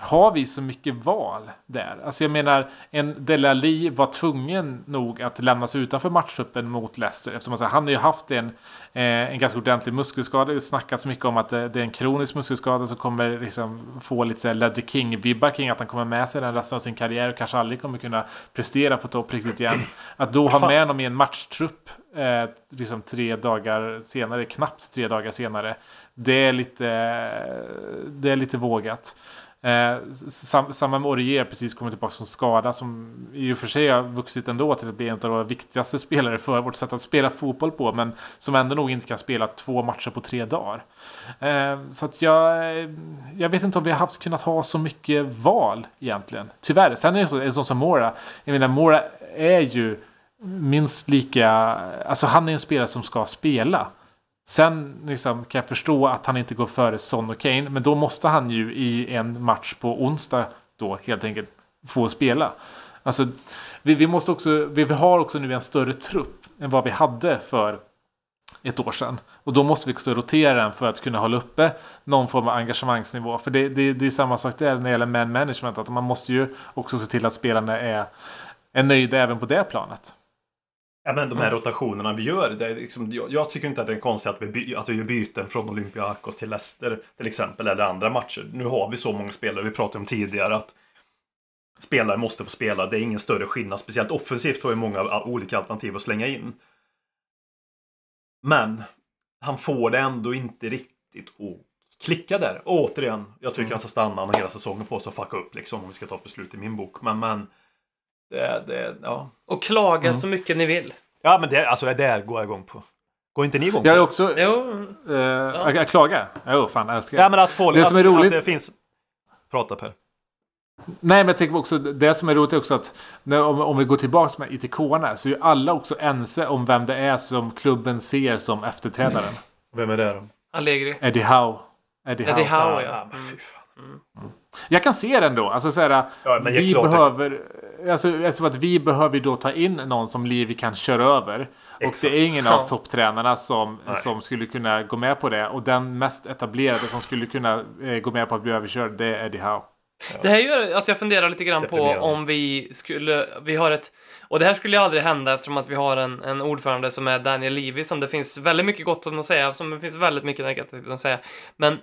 har vi så mycket val där? Alltså jag menar, en Delali var tvungen nog att lämnas utanför matchtruppen mot Leicester. Eftersom alltså, han har ju haft en, eh, en ganska ordentlig muskelskada. Det snackas mycket om att det, det är en kronisk muskelskada som kommer liksom få lite Ledder King-vibbar kring att han kommer med sig den resten av sin karriär och kanske aldrig kommer kunna prestera på topp riktigt igen. Att då ha med honom i en matchtrupp eh, liksom tre dagar senare, knappt tre dagar senare. Det är lite, det är lite vågat. Eh, sam, samma med Orier precis kommit tillbaka från skada som i och för sig har vuxit ändå till att bli en av de viktigaste spelare för vårt sätt att spela fotboll på. Men som ändå nog inte kan spela två matcher på tre dagar. Eh, så att jag, jag vet inte om vi har haft kunnat ha så mycket val egentligen. Tyvärr. Sen är det så- en sån som Mora. Jag menar Mora är ju minst lika, alltså han är en spelare som ska spela. Sen liksom, kan jag förstå att han inte går före Son och Kane. Men då måste han ju i en match på onsdag då helt enkelt få spela. Alltså, vi, vi, måste också, vi, vi har också nu en större trupp än vad vi hade för ett år sedan. Och då måste vi också rotera den för att kunna hålla uppe någon form av engagemangsnivå. För det, det, det är samma sak där när det gäller man management. Att man måste ju också se till att spelarna är, är nöjda även på det planet. Ja, men de här rotationerna vi gör. Det är liksom, jag, jag tycker inte att det är konstigt att vi, by, att vi gör byten från Olympiakos till Leicester till exempel. Eller andra matcher. Nu har vi så många spelare. Vi pratade om tidigare att spelare måste få spela. Det är ingen större skillnad. Speciellt offensivt har vi många olika alternativ att slänga in. Men han får det ändå inte riktigt att klicka där. Och återigen, jag tycker han ska stanna. Han har hela säsongen på sig att fucka upp liksom. Om vi ska ta ett beslut i min bok. Men, men det, det, ja. Och klaga Mm. så mycket ni vill. Ja, men det, alltså det där går jag igång på. Går inte ni igång på? Jag är också... Jo, Eh, jag, jag klagar? Jo, fan jag älskar Ja, men att få Det att, som är roligt- Att det finns... Prata Per. Nej, men jag tänker också, det som är roligt är också att när, om, om vi går tillbaka med ITK-arna så är ju alla också ense om vem det är som klubben ser som efterträdaren. Vem är det då? Allegri. Eddie Howe. Eddie Howe. Eddie Howe, Ja, ja. Mm. fan. Jag kan se den då. Alltså så här, Ja, vi klart det- behöver... Alltså, alltså att vi behöver ju då ta in någon som Livi kan köra över. Och Exakt. det är ingen Ja. av topptränarna som, Nej. som skulle kunna gå med på det. Och den mest etablerade som skulle kunna eh, gå med på att bli överkörd, det är Eddie Howe. Det här gör att jag funderar lite grann på om vi skulle, vi har ett, och det här skulle ju aldrig hända eftersom att vi har en, en ordförande som är Daniel Levy som det finns väldigt mycket gott om att säga, som det finns väldigt mycket negativt att säga. Men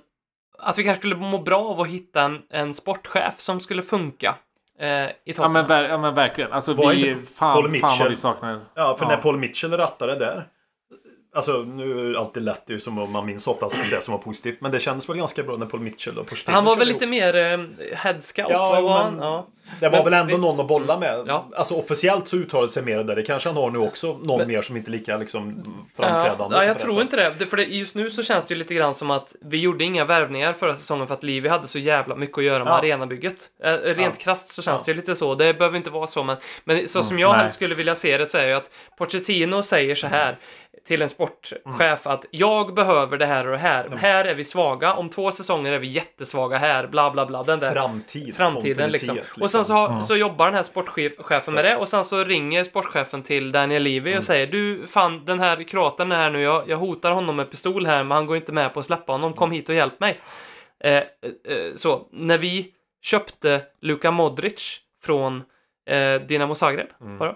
att vi kanske skulle må bra av att hitta en, en sportchef som skulle funka eh, i Ja men, ja men verkligen. Alltså Var vi, inte fan, Paul fan Mitchell- vad vi saknar. Ja, för Ja. när Paul Mitchell rattade där. Alltså nu är det alltid lätt, ju som om man minns oftast det som var positivt. Men det kändes väl ganska bra när Paul Mitchell och Pochettino han var väl lite ihop. mer eh, head scout? Ja, var men-? Ja. Det var men väl ändå visst. någon att bolla med. Ja. Alltså officiellt så uttalade sig mer där. Det kanske han har nu också. Någon Men- mer som inte är lika liksom framträdande. Ja, så jag det tror inte det. För det, just nu så känns det ju lite grann som att vi gjorde inga värvningar förra säsongen för att Livi hade så jävla mycket att göra med Ja. arenabygget. Eh, rent Ja. krasst så känns Ja. det ju lite så. Det behöver inte vara så, men, men så som Mm, jag nej. helst skulle vilja se det så är ju att Pochettino säger så här till en sportchef Mm. att jag behöver det här och det här. Här är vi svaga. Om två säsonger är vi jättesvaga här. Bla, bla, bla. Den där Framtid. framtiden liksom. kontinuitet, Och sen så, har, Mm. så jobbar den här sportchefen med det och sen så ringer sportchefen till Daniel Levy Mm. och säger du fan den här kroaten är här nu, jag, jag hotar honom med pistol här men han går inte med på att släppa honom, kom hit och hjälp mig. Eh, eh, eh, så, när vi köpte Luka Modric från eh, Dinamo Zagreb, Mm. bara,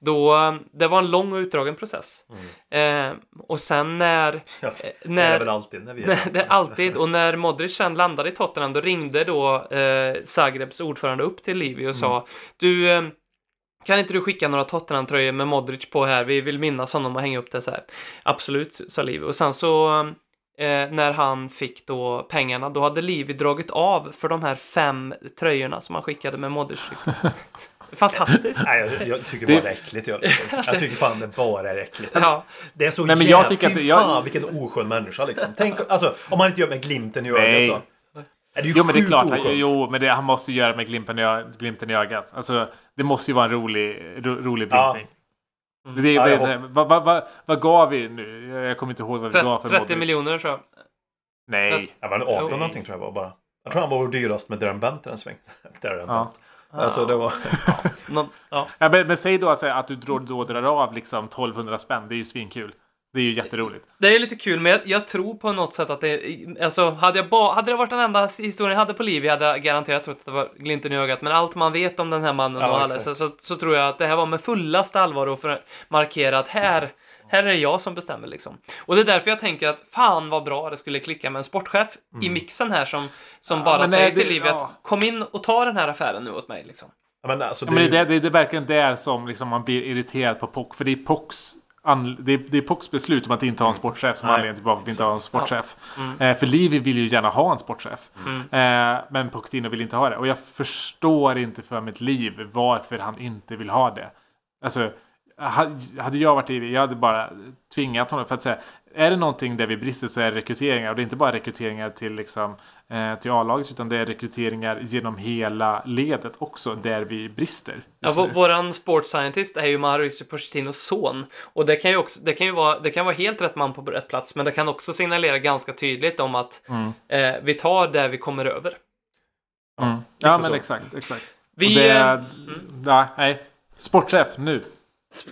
då, det var en lång och utdragen process. Mm. Eh, och sen när, Ja, eh, det är när väl alltid när vi Nej, det är alltid. Och när Modric sen landade i Tottenham då ringde då eh, Zagrebs ordförande upp till Livi och sa Du, eh, kan inte du skicka några Tottenham-tröjor med Modric på här? Vi vill minnas honom och hänga upp det så här. Absolut, sa Livi. Och sen så eh, när han fick då pengarna, då hade Livi dragit av för de här fem tröjorna som han skickade med Modric. Fantastiskt. Nej, jag, jag tycker Det- bara det är äckligt. Jag, jag tycker fan det bara är äckligt. Ja, Det är så Nej, men jag tycker att det- jag- fan vilken oskön människa liksom. Tänk, alltså, om man inte gör med glimten i ögat Nej. då. Är det ju Jo men det är klart, oskönt. han, jo men det, han måste göra med glimten i, glimten i ögat. Alltså det måste ju vara en rolig, ro, rolig Ja. blinkning. Det Ja, vad, vad, vad, vad, vad gav vi nu? Jag kommer inte ihåg vad vi gav 30, för 30 Modric. miljoner tror jag. Nej. Jag var en 18 Jo. någonting tror jag var bara. Jag tror han var dyrast med Darren Bent en sväng. Darren Ja. Alltså det var... Nå- ja. Ja, men, men säg då alltså, att du då, då drar av liksom 1200 spänn. Det är ju svinkul. Det är ju jätteroligt. Det är lite kul, men jag, jag tror på något sätt att det... Alltså, hade, jag ba, hade det varit den enda historien jag hade på liv, jag hade garanterat trott att det var glimten i ögat. Men allt man vet om den här mannen Ja, och alla, så, så, så tror jag att det här var med fullaste allvar och för att markera att här, här är det jag som bestämmer liksom. Och det är därför jag tänker att fan vad bra det skulle klicka med en sportchef i mixen här som, som Ja, bara säger nej, det- till Livi ja. att kom in och ta den här affären nu åt mig liksom. Ja, men alltså, Ja, men det, det, är- det, är- det är verkligen där som liksom man blir irriterad på POC. För det är POCs, det är, det är POCs beslut om att inte ha en sportchef som Nej, anledning till varför vi inte har en sportchef. Mm. Eh, för Livi vill ju gärna ha en sportchef. Eh, men Pochettino vill inte ha det. Och jag förstår inte för mitt liv varför han inte vill ha det. Alltså, hade jag varit Livi, jag hade bara tvingat honom. För att säga, är det någonting där vi brister så är det rekryteringar. Och det är inte bara rekryteringar till, liksom, eh, till A-laget utan det är rekryteringar genom hela ledet också där vi brister. Ja, just vå- nu. våran sports scientist är ju Mauricio Pochettinos son. Och det kan ju också, det kan ju vara, det kan vara helt rätt man på rätt plats, men det kan också signalera ganska tydligt om att Mm. eh, vi tar det vi kommer över. Mm. Ja, men så. exakt, exakt. Vi, det, eh, ja, nej. Sportchef nu.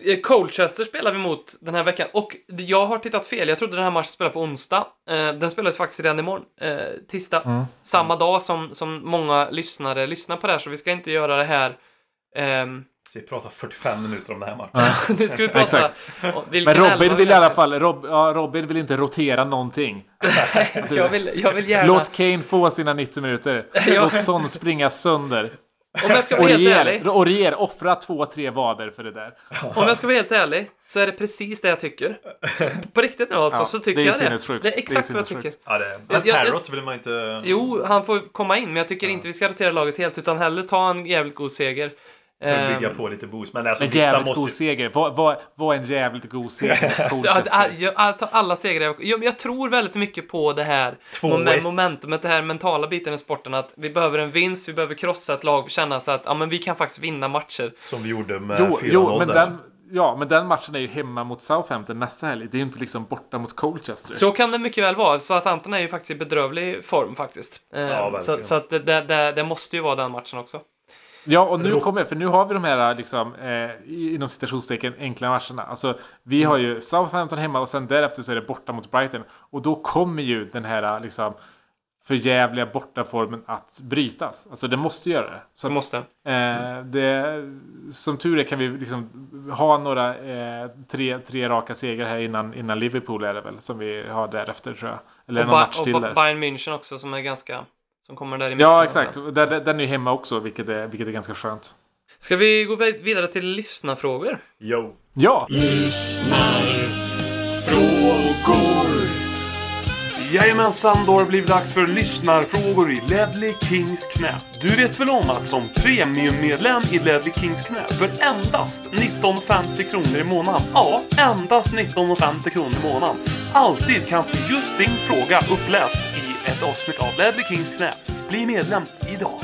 Eh, Colchester spelar vi mot den här veckan och jag har tittat fel. Jag trodde den här matchen spelade på onsdag. Eh, den spelas faktiskt redan imorgon, eh, tisdag. Mm. Samma dag som, som många lyssnare lyssnar på det här, så vi ska inte göra det här Så vi pratar 45 minuter om den här matchen. nu ska vi prata Men Robin vill vi i alla fall, Rob, ja, Robin vill inte rotera någonting. jag, vill, jag vill gärna... Låt Kane få sina 90 minuter. Låt Son springa sönder. Om jag ska vara helt ärlig. Orier, offra två, tre vader för det där. Om jag ska vara helt ärlig så är det precis det jag tycker. Så, på riktigt nu alltså Ja, så tycker det är jag det. Det är Det är exakt vad jag tycker. Ja, det, Jag- jag- Parrot vill man inte... Jo, han får komma in, men jag tycker inte vi ska rotera laget helt, utan hellre ta en jävligt god seger. För att bygga Ehm, på lite boost. Men alltså En jävligt måste... god seger. Vad vad- vad en jävligt god seger? att- Colchester. ta alla segrar. Jag, jag tror väldigt mycket på det här 2-1. mom- momentumet, det här mentala biten i sporten. Att vi behöver en vinst, vi behöver krossa ett lag, känna så att ja, men vi kan faktiskt vinna matcher. Som vi gjorde med Jo, 4-0 jo men, där. den, ja, men den matchen är ju hemma mot Southampton nästa helg. Det är ju inte liksom borta mot Colchester. Så kan det mycket väl vara. Anton är ju faktiskt i bedrövlig form faktiskt. Ehm, så, verkligen. så att det, det, det måste ju vara den matchen också. Ja, och nu kommer, för nu har vi de här liksom, eh, inom citationstecken enkla matcherna. Alltså, vi har ju Southampton hemma och sen därefter så är det borta mot Brighton. Och då kommer ju den här liksom förjävliga bortaformen att brytas. Alltså det måste göra det. Så att, måste. Eh, det, som tur är kan vi liksom ha några eh, tre, tre raka segrar här innan, innan Liverpool är det väl som vi har därefter tror jag. Eller Och, någon ba- match och till ba- där. Bayern München också som är ganska... Som kommer där i mitten Ja exakt, den, den- är ju hemma också vilket är, vilket är ganska skönt. Ska vi gå vid- vidare till lyssnarfrågor? Yo. Ja, Jajamensan, då har det blivit dags för lyssnarfrågor i Ledley Kings knä. Du vet väl om att som premiummedlem i Ledley Kings knä för endast 19,50 kronor i månaden, ja, endast 19,50 kronor i månaden, alltid kan få just din fråga uppläst i ett avsnitt av Ledley Kings knä. Bli medlem idag.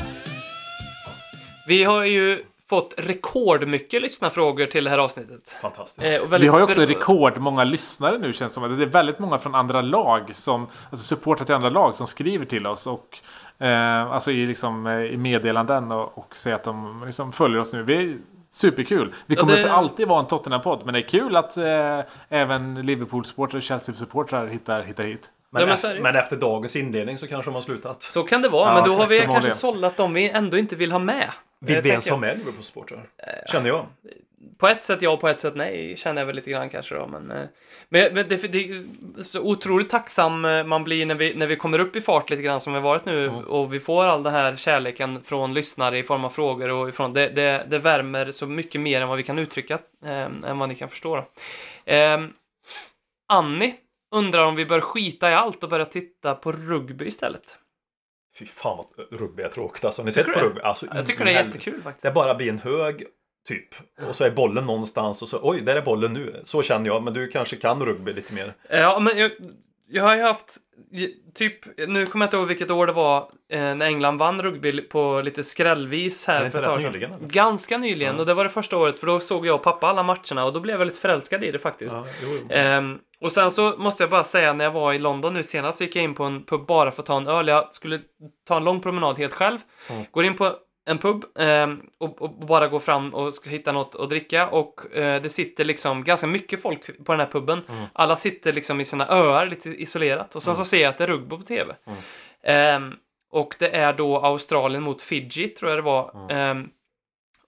Vi har ju fått rekordmycket lyssnarfrågor till det här avsnittet. Fantastiskt. Eh, väldigt- vi har ju också rekordmånga lyssnare nu känns det som. Det är väldigt många från andra lag som, alltså supportrar till andra lag som skriver till oss och eh, alltså i, liksom, eh, i meddelanden och, och säger att de liksom följer oss nu. Vi är superkul. Vi Ja, kommer det- för alltid vara en Tottenham-podd, men det är kul att eh, även Liverpool-supportrar och Chelsea-supportrar hittar, hittar hit. Men, Ja, men men efter dagens inledning så kanske de har slutat. Så kan det vara, Ja, men då har vi kanske sållat dem vi ändå inte vill ha med. Vill Eh, vi ens ha med Liverpool-supportrar? Känner jag. På ett sätt ja, och på ett sätt nej, känner jag väl lite grann kanske då. Men, eh, men, men det, det är så otroligt tacksam eh, man blir när vi, när vi kommer upp i fart lite grann som vi har varit nu och vi får all den här kärleken från lyssnare i form av frågor och ifrån. Det, det, det värmer så mycket mer än vad vi kan uttrycka, eh, än vad ni kan förstå. Eh, Annie undrar om vi bör skita i allt och börja titta på rugby istället. Fy fan vad rugby är tråkigt alltså. Har ni sett Tycker på du rugby? Alltså, Jag tycker det är jättekul faktiskt. Det bara blir en hög, typ. Och så är bollen någonstans och så, oj, där är bollen nu. Så känner jag, men du kanske kan rugby lite mer. Ja, men jag, jag har ju haft, typ, nu kommer jag inte ihåg vilket år det var eh, när England vann rugby på lite skrällvis Är här för ett tag nyligen, sedan. eller? Ganska nyligen, och det var det första året för då såg jag och pappa alla matcherna och då blev jag lite förälskad i det faktiskt. Ja, jo, jo. Ehm, och sen så måste jag bara säga när jag var i London nu senast så gick jag in på en pub bara för att ta en öl. Jag skulle ta en lång promenad helt själv. Mm. Går in på en pub ehm, och, och bara går fram och ska hitta något att dricka och eh, det sitter liksom ganska mycket folk på den här puben. Mm. Alla sitter liksom i sina öar lite isolerat och sen så ser jag att det är rugby på TV. Mm. Ehm, och det är då Australien mot Fiji tror jag det var. Mm. Ehm,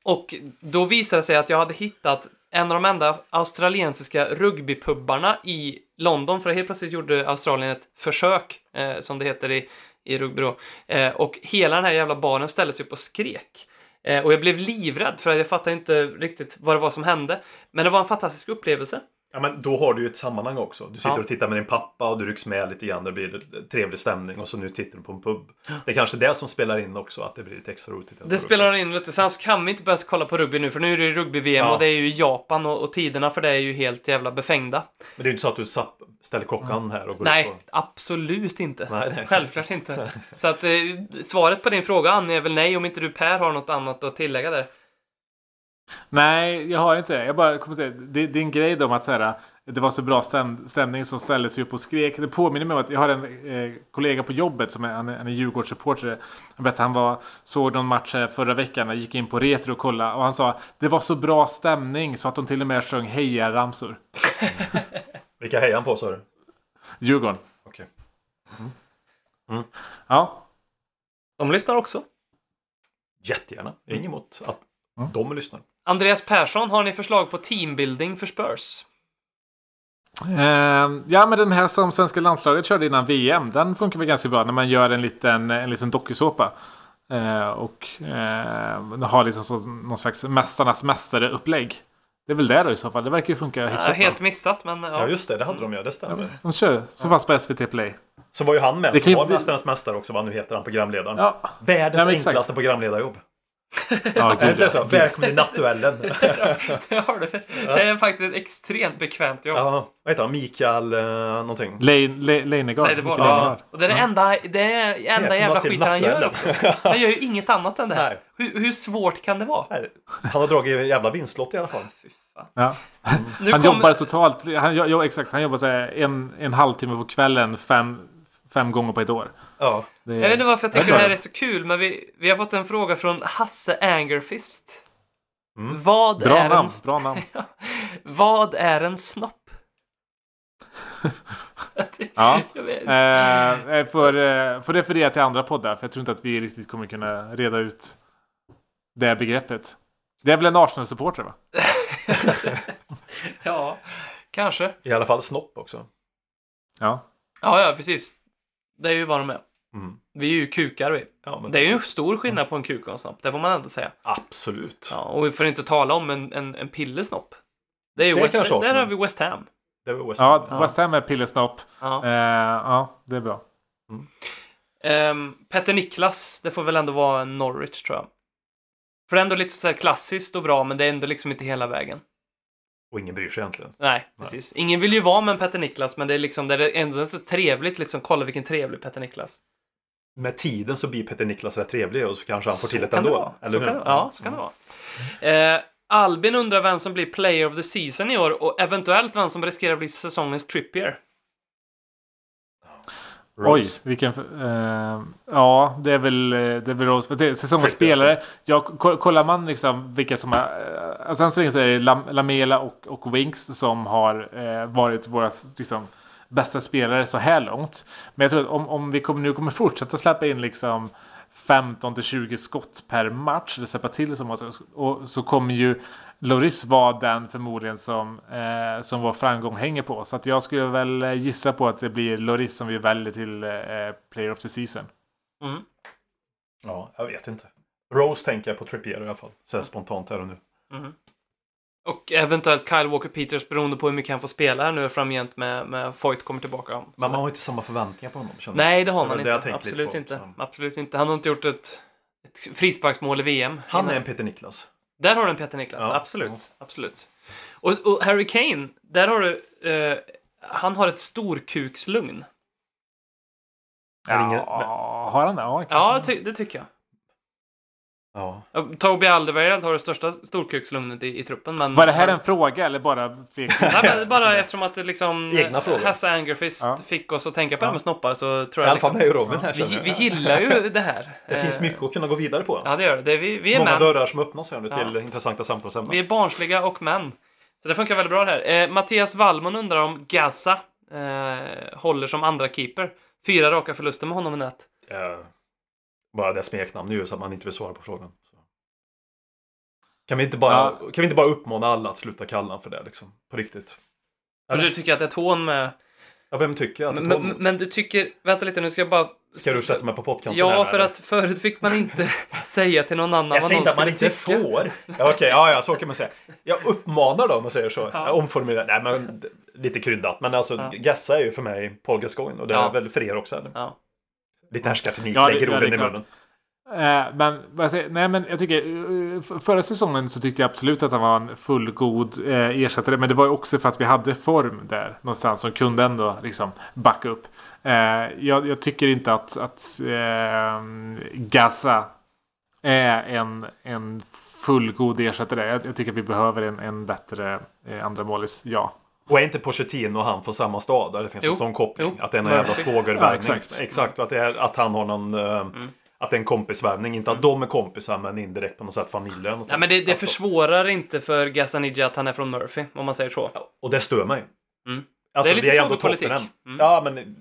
och då visade det sig att jag hade hittat en av de enda australiensiska rugbypubbarna i London, för helt plötsligt gjorde Australien ett försök, eh, som det heter i, i rugby då. Eh, och hela den här jävla baren ställde sig upp och skrek. Eh, och jag blev livrädd, för jag fattade inte riktigt vad det var som hände. Men det var en fantastisk upplevelse. Ja, men då har du ju ett sammanhang också. Du sitter Ja. och tittar med din pappa och du rycks med lite grann. Det blir trevlig stämning och så nu tittar du på en pub. Det är kanske det som spelar in också, att det blir lite extra roligt. Det spelar in lite. Sen så kan vi inte börja kolla på rugby nu, för nu är det rugby-VM Ja. och det är ju Japan och, och tiderna för det är ju helt jävla befängda. Men det är ju inte så att du ställer klockan här och går Nej, och... absolut inte. Nej, nej. Självklart inte. Så att eh, svaret på din fråga, Annie, är väl nej om inte du Per har något annat att tillägga där. Nej, jag har inte det. Jag bara kommer säga, det, det är en grej om att så här, det var så bra stäm, stämning som ställde sig upp och skrek. Det påminner mig om att jag har en eh, kollega på jobbet som är, han är, han är Djurgårdssupporter. Han berättade han var, såg någon match här förra veckan och gick in på Retro och kollade. Och han sa det var så bra stämning så att de till och med sjöng heja-ramsor. Vilka hejar han på sa du? Djurgården. Okej. Ja, De lyssnar också. Jättegärna. Inget emot att de lyssnar. Andreas Persson, har ni förslag på teambuilding för Spurs? Eh, ja, men den här som svenska landslaget körde innan VM, den funkar väl ganska bra när man gör en liten, en liten dokusåpa. Eh, och eh, har liksom så, någon slags Mästarnas mästare-upplägg. Det är väl det då i så fall. Det verkar ju funka Ja, hyfsat helt bra. missat, men ja. Ja, just det. Det hade de ju. Det stämmer. De kör som fanns på SVT Play. Så var ju han med Det som kan ju- var Mästarnas Mästare också, vad nu heter han, programledaren. Ja, Världens Ja, enklaste programledarjobb. Ja Är det gud, ja. så? Välkommen till Nattduellen. det, har du. det är faktiskt ett extremt bekvämt jobb. ja, vad heter han? Mikael eh, någonting. Le-. Nej, det var, ja. Och det är det enda, det är enda Välkomna jävla till skiten han gör också. Han gör ju inget annat än det här. Hur, hur svårt kan det vara? Nej, Han har dragit en jävla vinstlott i alla fall. Ja. Nu Han jobbar totalt, han, jo, jo, exakt, han jobbar så här, en, en halvtimme på kvällen fem, fem gånger på ett år. Ja. Det, Jag vet inte varför jag tycker Jag det är här är så kul, men vi, vi har fått en fråga från Hasse Angerfist. Mm. Vad, bra är namn, en, bra namn. vad är en snopp? Ja. Eh, jag får, eh, får referera till andra poddar för jag tror inte att vi riktigt kommer kunna reda ut det begreppet. Det är väl en Arsenal-supporter va? Ja, kanske. I alla fall snopp också. Ja. Ja, ja, precis. Det är ju vad de är. Mm. Vi är ju kukar vi. Ja, men Det är ju en precis. stor skillnad på en kuk och en snopp. Det får man ändå säga. Absolut. Ja, och vi får inte tala om en, en, en pillesnopp. Det är ju Det West, kanske där har vi West Ham. Det var West Ham. Ja, West Ham är pillesnopp. Ja. Eh, ja, det är bra. Ehm, Petter Niklas, det får väl ändå vara en Norwich tror jag. För det är ändå lite så här klassiskt och bra, men det är ändå liksom inte hela vägen. Och ingen bryr sig egentligen. Nej, precis. Ingen vill ju vara med en Petter Niklas, men det är liksom, det är ändå så trevligt liksom. Kolla vilken trevlig Petter Niklas. Med tiden så blir Peter Niklas rätt trevlig och så kanske han får till det det ändå. vara. Eller så hur? kan det, ja, så kan det vara. Eh, Albin undrar vem som blir Player of the Season i år och eventuellt vem som riskerar att bli säsongens Trippier. Rose. Oj, vilken... Eh, ja, det är väl, eh, det är väl Rose. Det är Säsongens Trippier spelare. Ja, ko- kollar man liksom vilka som. Eh, alltså än så länge så är det Lam, Lamela och, och Winks som har eh, varit våra liksom, bästa spelare så här långt. Men jag tror att om, om vi kommer, nu kommer fortsätta släppa in liksom 15 till 20 skott per match, eller släppa till så många och så kommer ju Loris vara den förmodligen som, eh, som vår framgång hänger på. Så att jag skulle väl eh, gissa på att det blir Loris som vi väljer till eh, Player of the Season. Mm. Ja, jag vet inte. Rose tänker jag på Trippier i alla fall. Så här spontant här och nu. Och eventuellt Kyle Walker Peters beroende på hur mycket han får spela här nu framgent med, med Foyt kommer tillbaka. Men man har inte samma förväntningar på honom. Nej, det har man det inte. Absolut på, inte. så. Absolut inte. Han har inte gjort ett, ett frisparksmål i VM. Han är en Peter Niklas. Där har du en Peter Niklas, Ja. absolut. absolut. Och, och Harry Kane, där har du... Eh, han har ett storkukslugn. Är ingen- Ja, har han det? Ja. Ja, ty, det tycker jag. Ja. Toby Alderweireld har det största storkukslugnet i, i truppen. Men, Var det här en fråga eller bara? Nej, men det bara eftersom att det liksom... Egna frågor. Hasse Angerfist Ja. fick oss att tänka på det Ja. här med snoppar så tror I jag... alla fall Liksom, mig och Robin här vi, vi gillar ju det här. Det finns Eh, mycket att kunna gå vidare på. Ja, det gör det. det är, vi, vi är Många män. dörrar som öppnas här nu Ja. till intressanta samtalsämnen. Vi är barnsliga och män. Så det funkar väldigt bra det här. Eh, Mattias Wallmon undrar om Gaza eh, håller som andra keeper. Fyra raka förluster med honom i nät. Eh, bara det smeknamn nu så att man inte vill svara på frågan. Så. Kan, vi inte bara, Ja. kan vi inte bara uppmana alla att sluta kalla honom för det liksom? På riktigt. För du tycker att det är ett hån med... Ja, vem tycker att det Men, är men, men, men du tycker... Vänta lite, nu ska jag bara... Ska du sätta mig på pottkanten Ja, här, för eller? att förut fick man inte säga till någon annan Jag vad säger någon inte att man skulle inte tycka. får. Ja, Okej, ja, ja, så kan man säga. Jag uppmanar då, om man säger så. Ja. Jag omformulerar. Nej, men lite kryddat. Men alltså, Ja. Gassa är ju för mig Paul Gascoigne och det är Ja. väl för er också. Eller? Ja. Lite härskarteknik, Ja, lägger ja, är orden i klart. munnen. Eh, men säger, nej, men jag tycker eh, förra säsongen så tyckte jag absolut att han var en fullgod eh, ersättare. Men det var ju också för att vi hade form där någonstans som kunde ändå liksom backa upp. Eh, jag, jag tycker inte att, att eh, Gaza är en, en fullgod ersättare. Jag, jag tycker att vi behöver en, en bättre eh, andra målis. Ja. Och är inte Pochettino och han från samma stad? Där det finns Jo. en sån koppling. Jo. Att det är någon jävla svågervärvning. Ja, exakt. exakt. Att, är, att han har någon... eh, Mm. Att det är en kompisvärvning. Inte att de är kompisar men indirekt på något sätt familj eller något Ja, men det, det försvårar inte för Gazzanidja att han är från Murphy, om man säger så. Ja, Och det stör mig. Mm. Alltså, Det är lite vi är ändå. Tottenham. Mm. Ja, men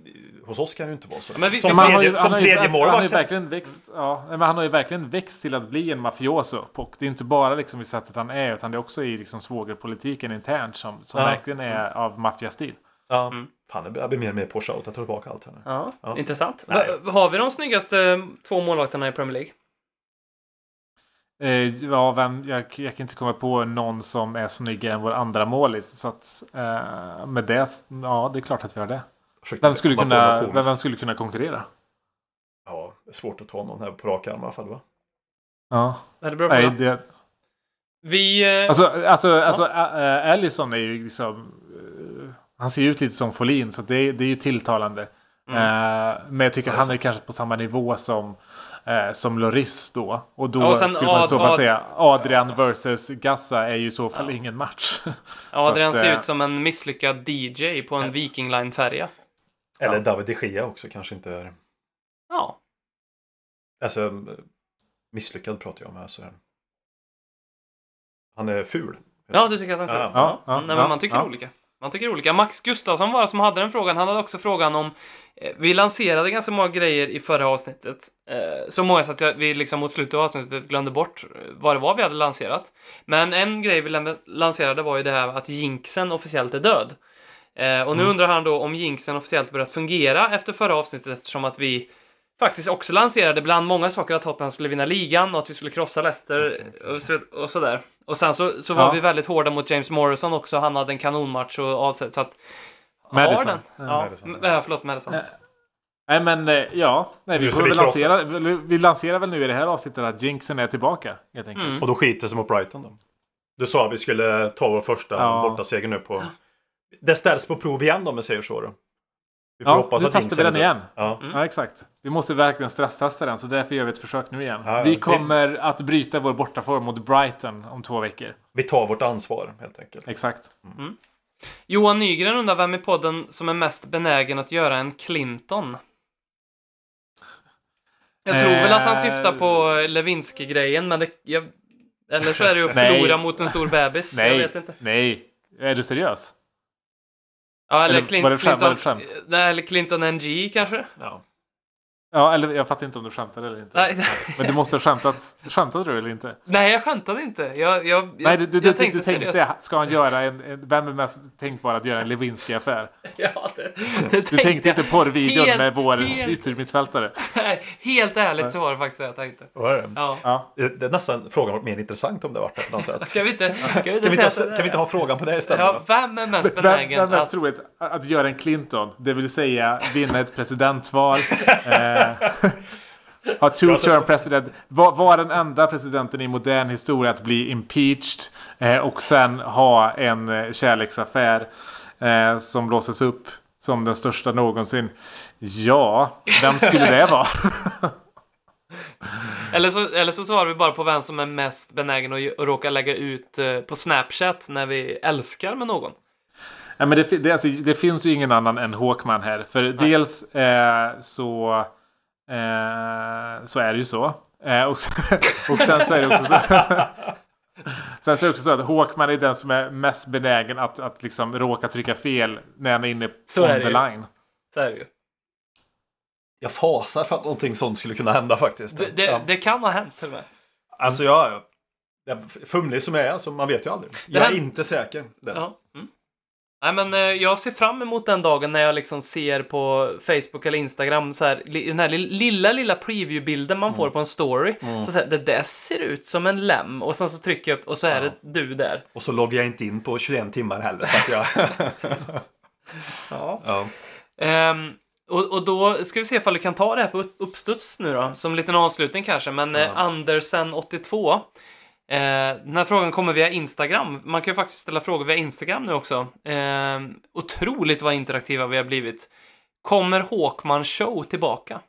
hos oss kan det ju inte vara så. Ja, men vi- som han tredje, ju, som han tredje han har ju målvakt. verkligen växt. Ja, men han har ju verkligen växt till att bli en mafioso. Och det är inte bara liksom i sättet han är, utan det är också i liksom svågerpolitiken internt som, som Ja. verkligen är av maffiastil. Ja. Mm. Fan, jag blir mer och mer på shout. Jag tar tillbaka allt här nu. Ja, Ja. intressant. Nej. Va, har vi de snyggaste två målvakterna i Premier League? Eh, ja, vem, jag, jag kan inte komma på någon som är snyggare än vår andra målis. Så att eh, med det, ja, det är klart att vi har det. Försökte Vem skulle, kunna, vem, skulle kunna konkurrera? Ja, det är svårt att ta någon här på rak arm i alla fall va? Ja, Är det bra nej, det, Vi... eh, Alltså, alltså, alltså Ä- Ä- Allison är ju liksom... eh, Han ser ju ut lite som Folin, så det, det är ju tilltalande. Mm. Eh, men jag tycker Ja, han är kanske på samma nivå som, eh, som Loris då. Och då Ja, och sen skulle man så Ad- säga Adrian versus Gassa är ju i så fall Ja. ingen match. Adrian att, ser ut som en misslyckad DJ på en Viking Line-färja. Eller Ja. David de Gea också kanske inte är... Ja. Alltså, misslyckad pratar jag om här. Så han är ful. Ja, du tycker att han är ful? Ja, Ja, ja, Nej, men man tycker ja. olika. Man tycker olika. Max Gustafsson var det som hade den frågan. Han hade också frågan om... Eh, vi lanserade ganska många grejer i förra avsnittet. Eh, så många så att jag, vi liksom mot slutet av avsnittet glömde bort eh, vad det var vi hade lanserat. Men en grej vi lanserade var ju det här att Jinxen officiellt är död. Eh, och nu undrar han då om Jinxen officiellt börjat fungera efter förra avsnittet eftersom att vi faktiskt också lanserade bland många saker att Tottenham skulle vinna ligan och att vi skulle krossa Leicester och, och sådär. Och sen så, så var Ja. vi väldigt hårda mot James Morrison också. Han hade en kanonmatch och avsett så att... Madison. Har den. Ja, Madison. m- äh, förlåt, Madison. Nej men eh, ja, nej, vi, får vi lansera, vi- lanserar väl nu i det här avsnittet att Jinxen är tillbaka. Helt enkelt. Mm. Och då skiter sig mot Brighton då. Du sa att vi skulle ta vår första Ja. bortaseger nu på... Det ställs på prov igen om vi säger så då. Vi får Ja, hoppas nu att testar vi den igen. Ja. Ja, exakt. Vi måste verkligen stresstesta den, så därför gör vi ett försök nu igen. Ja, vi det- kommer att bryta vår bortaform mot Brighton om två veckor. Vi tar vårt ansvar helt enkelt. Exakt. Johan Nygren undrar vem i podden som är mest benägen att göra en Clinton? Jag tror väl att han Eh. syftar på Lewinsky-grejen, men det... Jag, eller så är det ju att förlora mot en stor bebis. Jag Nej, vet inte. nej. Är du seriös? Ja, eller, Eller Clint, var det skämt- var det Clinton... skämt? Nej, eller Clinton NG kanske? Ja. Ja, eller jag fattar inte om du skämtade eller inte. Nej, Men du måste ha skämtat. Skämtade du eller inte? nej, jag skämtade inte. Jag, jag, Nej, du, du, jag du, tänkte du tänkte, seriöst. ska han göra en, en... Vem är mest tänkbar att göra en Lewinsky-affär? Ja, det, det Du tänkte inte porrvideon Helt- med vår helt- yttermittfältare? Nej, helt ärligt så var det faktiskt det jag tänkte. Vad är det? Ja. Ja. Det är nästan frågan varit mer intressant om det varit det på något sätt. Ska vi inte... Ska vi inte, Kan vi inte, så- kan vi inte ha frågan på det istället? Ja, vem är mest Vem, benägen vem är mest att... troligt att göra en Clinton? Det vill säga vinna ett presidentval. eh, ha two term president. Var, var den enda presidenten i modern historia att bli impeached. Eh, och sen ha en eh, kärleksaffär eh, som blåses upp som den största någonsin. Ja, vem skulle det vara? Eller så, eller så svarar vi bara på vem som är mest benägen att, att råka lägga ut eh, på Snapchat när vi älskar med någon. Ja, men det, det, alltså, det finns ju ingen annan än Håkman här. För dels eh, så, eh, så är det ju så. Eh, och, och sen så är det också så. Sen så är det också så att Håkman är den som är mest benägen att, att liksom råka trycka fel när han är inne Så on the ju. line. Så är det ju. Jag fasar för att någonting sånt skulle kunna hända faktiskt. Det, det, ja. det kan ha hänt till och med. Alltså jag... jag fumlig som jag är, så man vet ju aldrig. Jag är inte säker. Där. Ja. Mm. Nej, men eh, jag ser fram emot den dagen när jag liksom ser på Facebook eller Instagram så här, den här li- lilla, lilla preview-bilden man får på en story. Så, så här, det där ser ut som en lem och sen så trycker jag upp och så är det du där. Och så loggar jag inte in på 21 timmar heller. För jag... Ja. ja. Ehm, och, och då ska vi se ifall du kan ta det här på upp- uppstuds nu då, som en liten avslutning kanske. Men eh, Andersen82. Eh, den här frågan kommer via Instagram. Man kan ju faktiskt ställa frågor via Instagram nu också. Eh, otroligt vad interaktiva vi har blivit. Kommer Håkman Show tillbaka?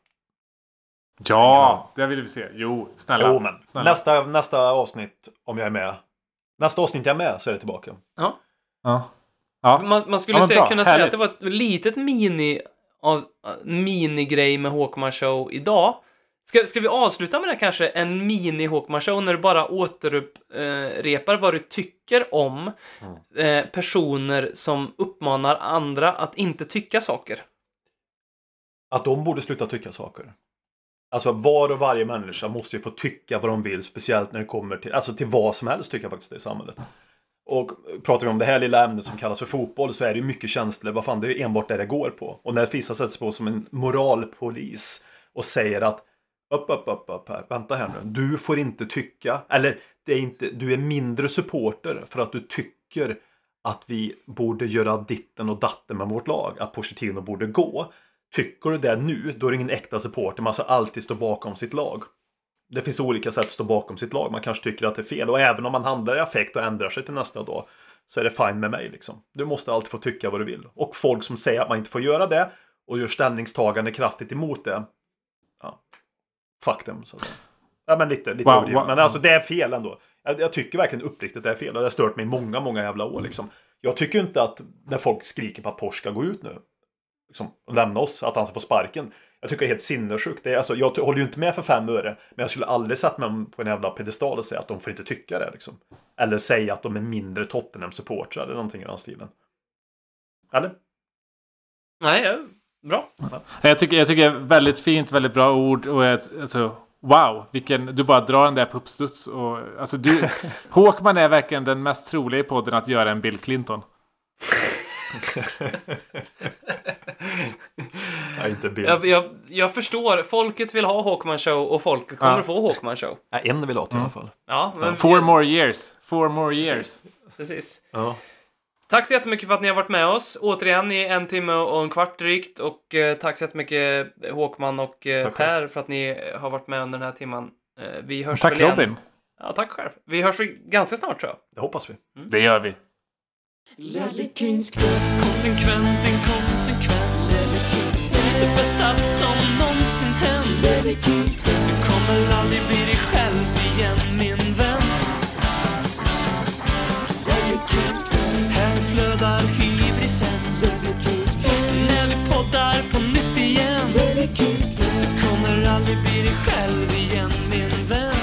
Ja, det vill vi se. Jo, snälla. Jo, men snälla. nästa, nästa avsnitt, om jag är med. Nästa avsnitt jag är med så är det tillbaka. Ja. Ja. Ja. Man, man skulle Ja, säga, kunna säga att Härligt. det var ett litet mini av, minigrej med Håkman Show idag. Ska, ska vi avsluta med det kanske? En mini Håkman Show när du bara återupprepar vad du tycker om eh, personer som uppmanar andra att inte tycka saker. Att de borde sluta tycka saker. Alltså var och varje människa måste ju få tycka vad de vill, speciellt när det kommer till, alltså till vad som helst tycker jag faktiskt det i samhället. Och pratar vi om det här lilla ämnet som kallas för fotboll så är det ju mycket känslor. Vad fan, det är ju enbart det det går på. Och när vissa sätts på som en moralpolis och säger att upp, upp, upp, upp här, vänta här nu. Du får inte tycka, eller det är inte, du är mindre supporter för att du tycker att vi borde göra ditten och datten med vårt lag, att Pochettino borde gå. Tycker du det nu, då är det ingen äkta supporter. Man ska alltid stå bakom sitt lag. Det finns olika sätt att stå bakom sitt lag. Man kanske tycker att det är fel. Och även om man handlar i affekt och ändrar sig till nästa dag så är det fine med mig. Liksom. Du måste alltid få tycka vad du vill. Och folk som säger att man inte får göra det och gör ställningstagande kraftigt emot det. Fuck them. Så att säga. Ja, men lite, lite Wow, överdrivet. wow. Men alltså det är fel ändå. Jag, jag tycker verkligen uppriktigt det är fel. Och det har stört mig i många, många jävla år. Liksom. Jag tycker inte att när folk skriker på att Porsche ska gå ut nu liksom, och lämna oss, att han ska få sparken. Jag tycker det är helt sinnessjukt. Det är, alltså, jag håller ju inte med för fem öre, men jag skulle aldrig sätta mig på en jävla pedestal och säga att de får inte tycka det. Liksom. Eller säga att de är mindre Tottenham-supportrar eller någonting i den stilen. Eller? Nej, ja, bra. Jag tycker, jag tycker väldigt fint, väldigt bra ord och alltså, wow, vilken, du bara drar den där på uppstuds och alltså du, Håkman är verkligen den mest troliga i podden att göra en Bill Clinton. Nej, inte bild. Jag, jag, jag förstår, folket vill ha Håkman show och folket kommer Ja. få Håkman show. Nej, en vill ha till i alla fall. Ja, men Four more years, four more years. precis. Ja. Tack så jättemycket för att ni har varit med oss. Återigen i en timme och en kvart drygt. Och eh, tack så jättemycket Håkman och eh, Tack Per för att ni har varit med under den här timman. Eh, vi hörs Tack väl igen. Robin. Ja, tack själv. Vi hörs väl ganska snart tror jag. Det hoppas vi. Det gör vi. Konsekvent, inkonsekvent. Det bästa som någonsin hänt. Du kommer aldrig bli dig själv på. Du kommer aldrig bli dig själv igen, min vän.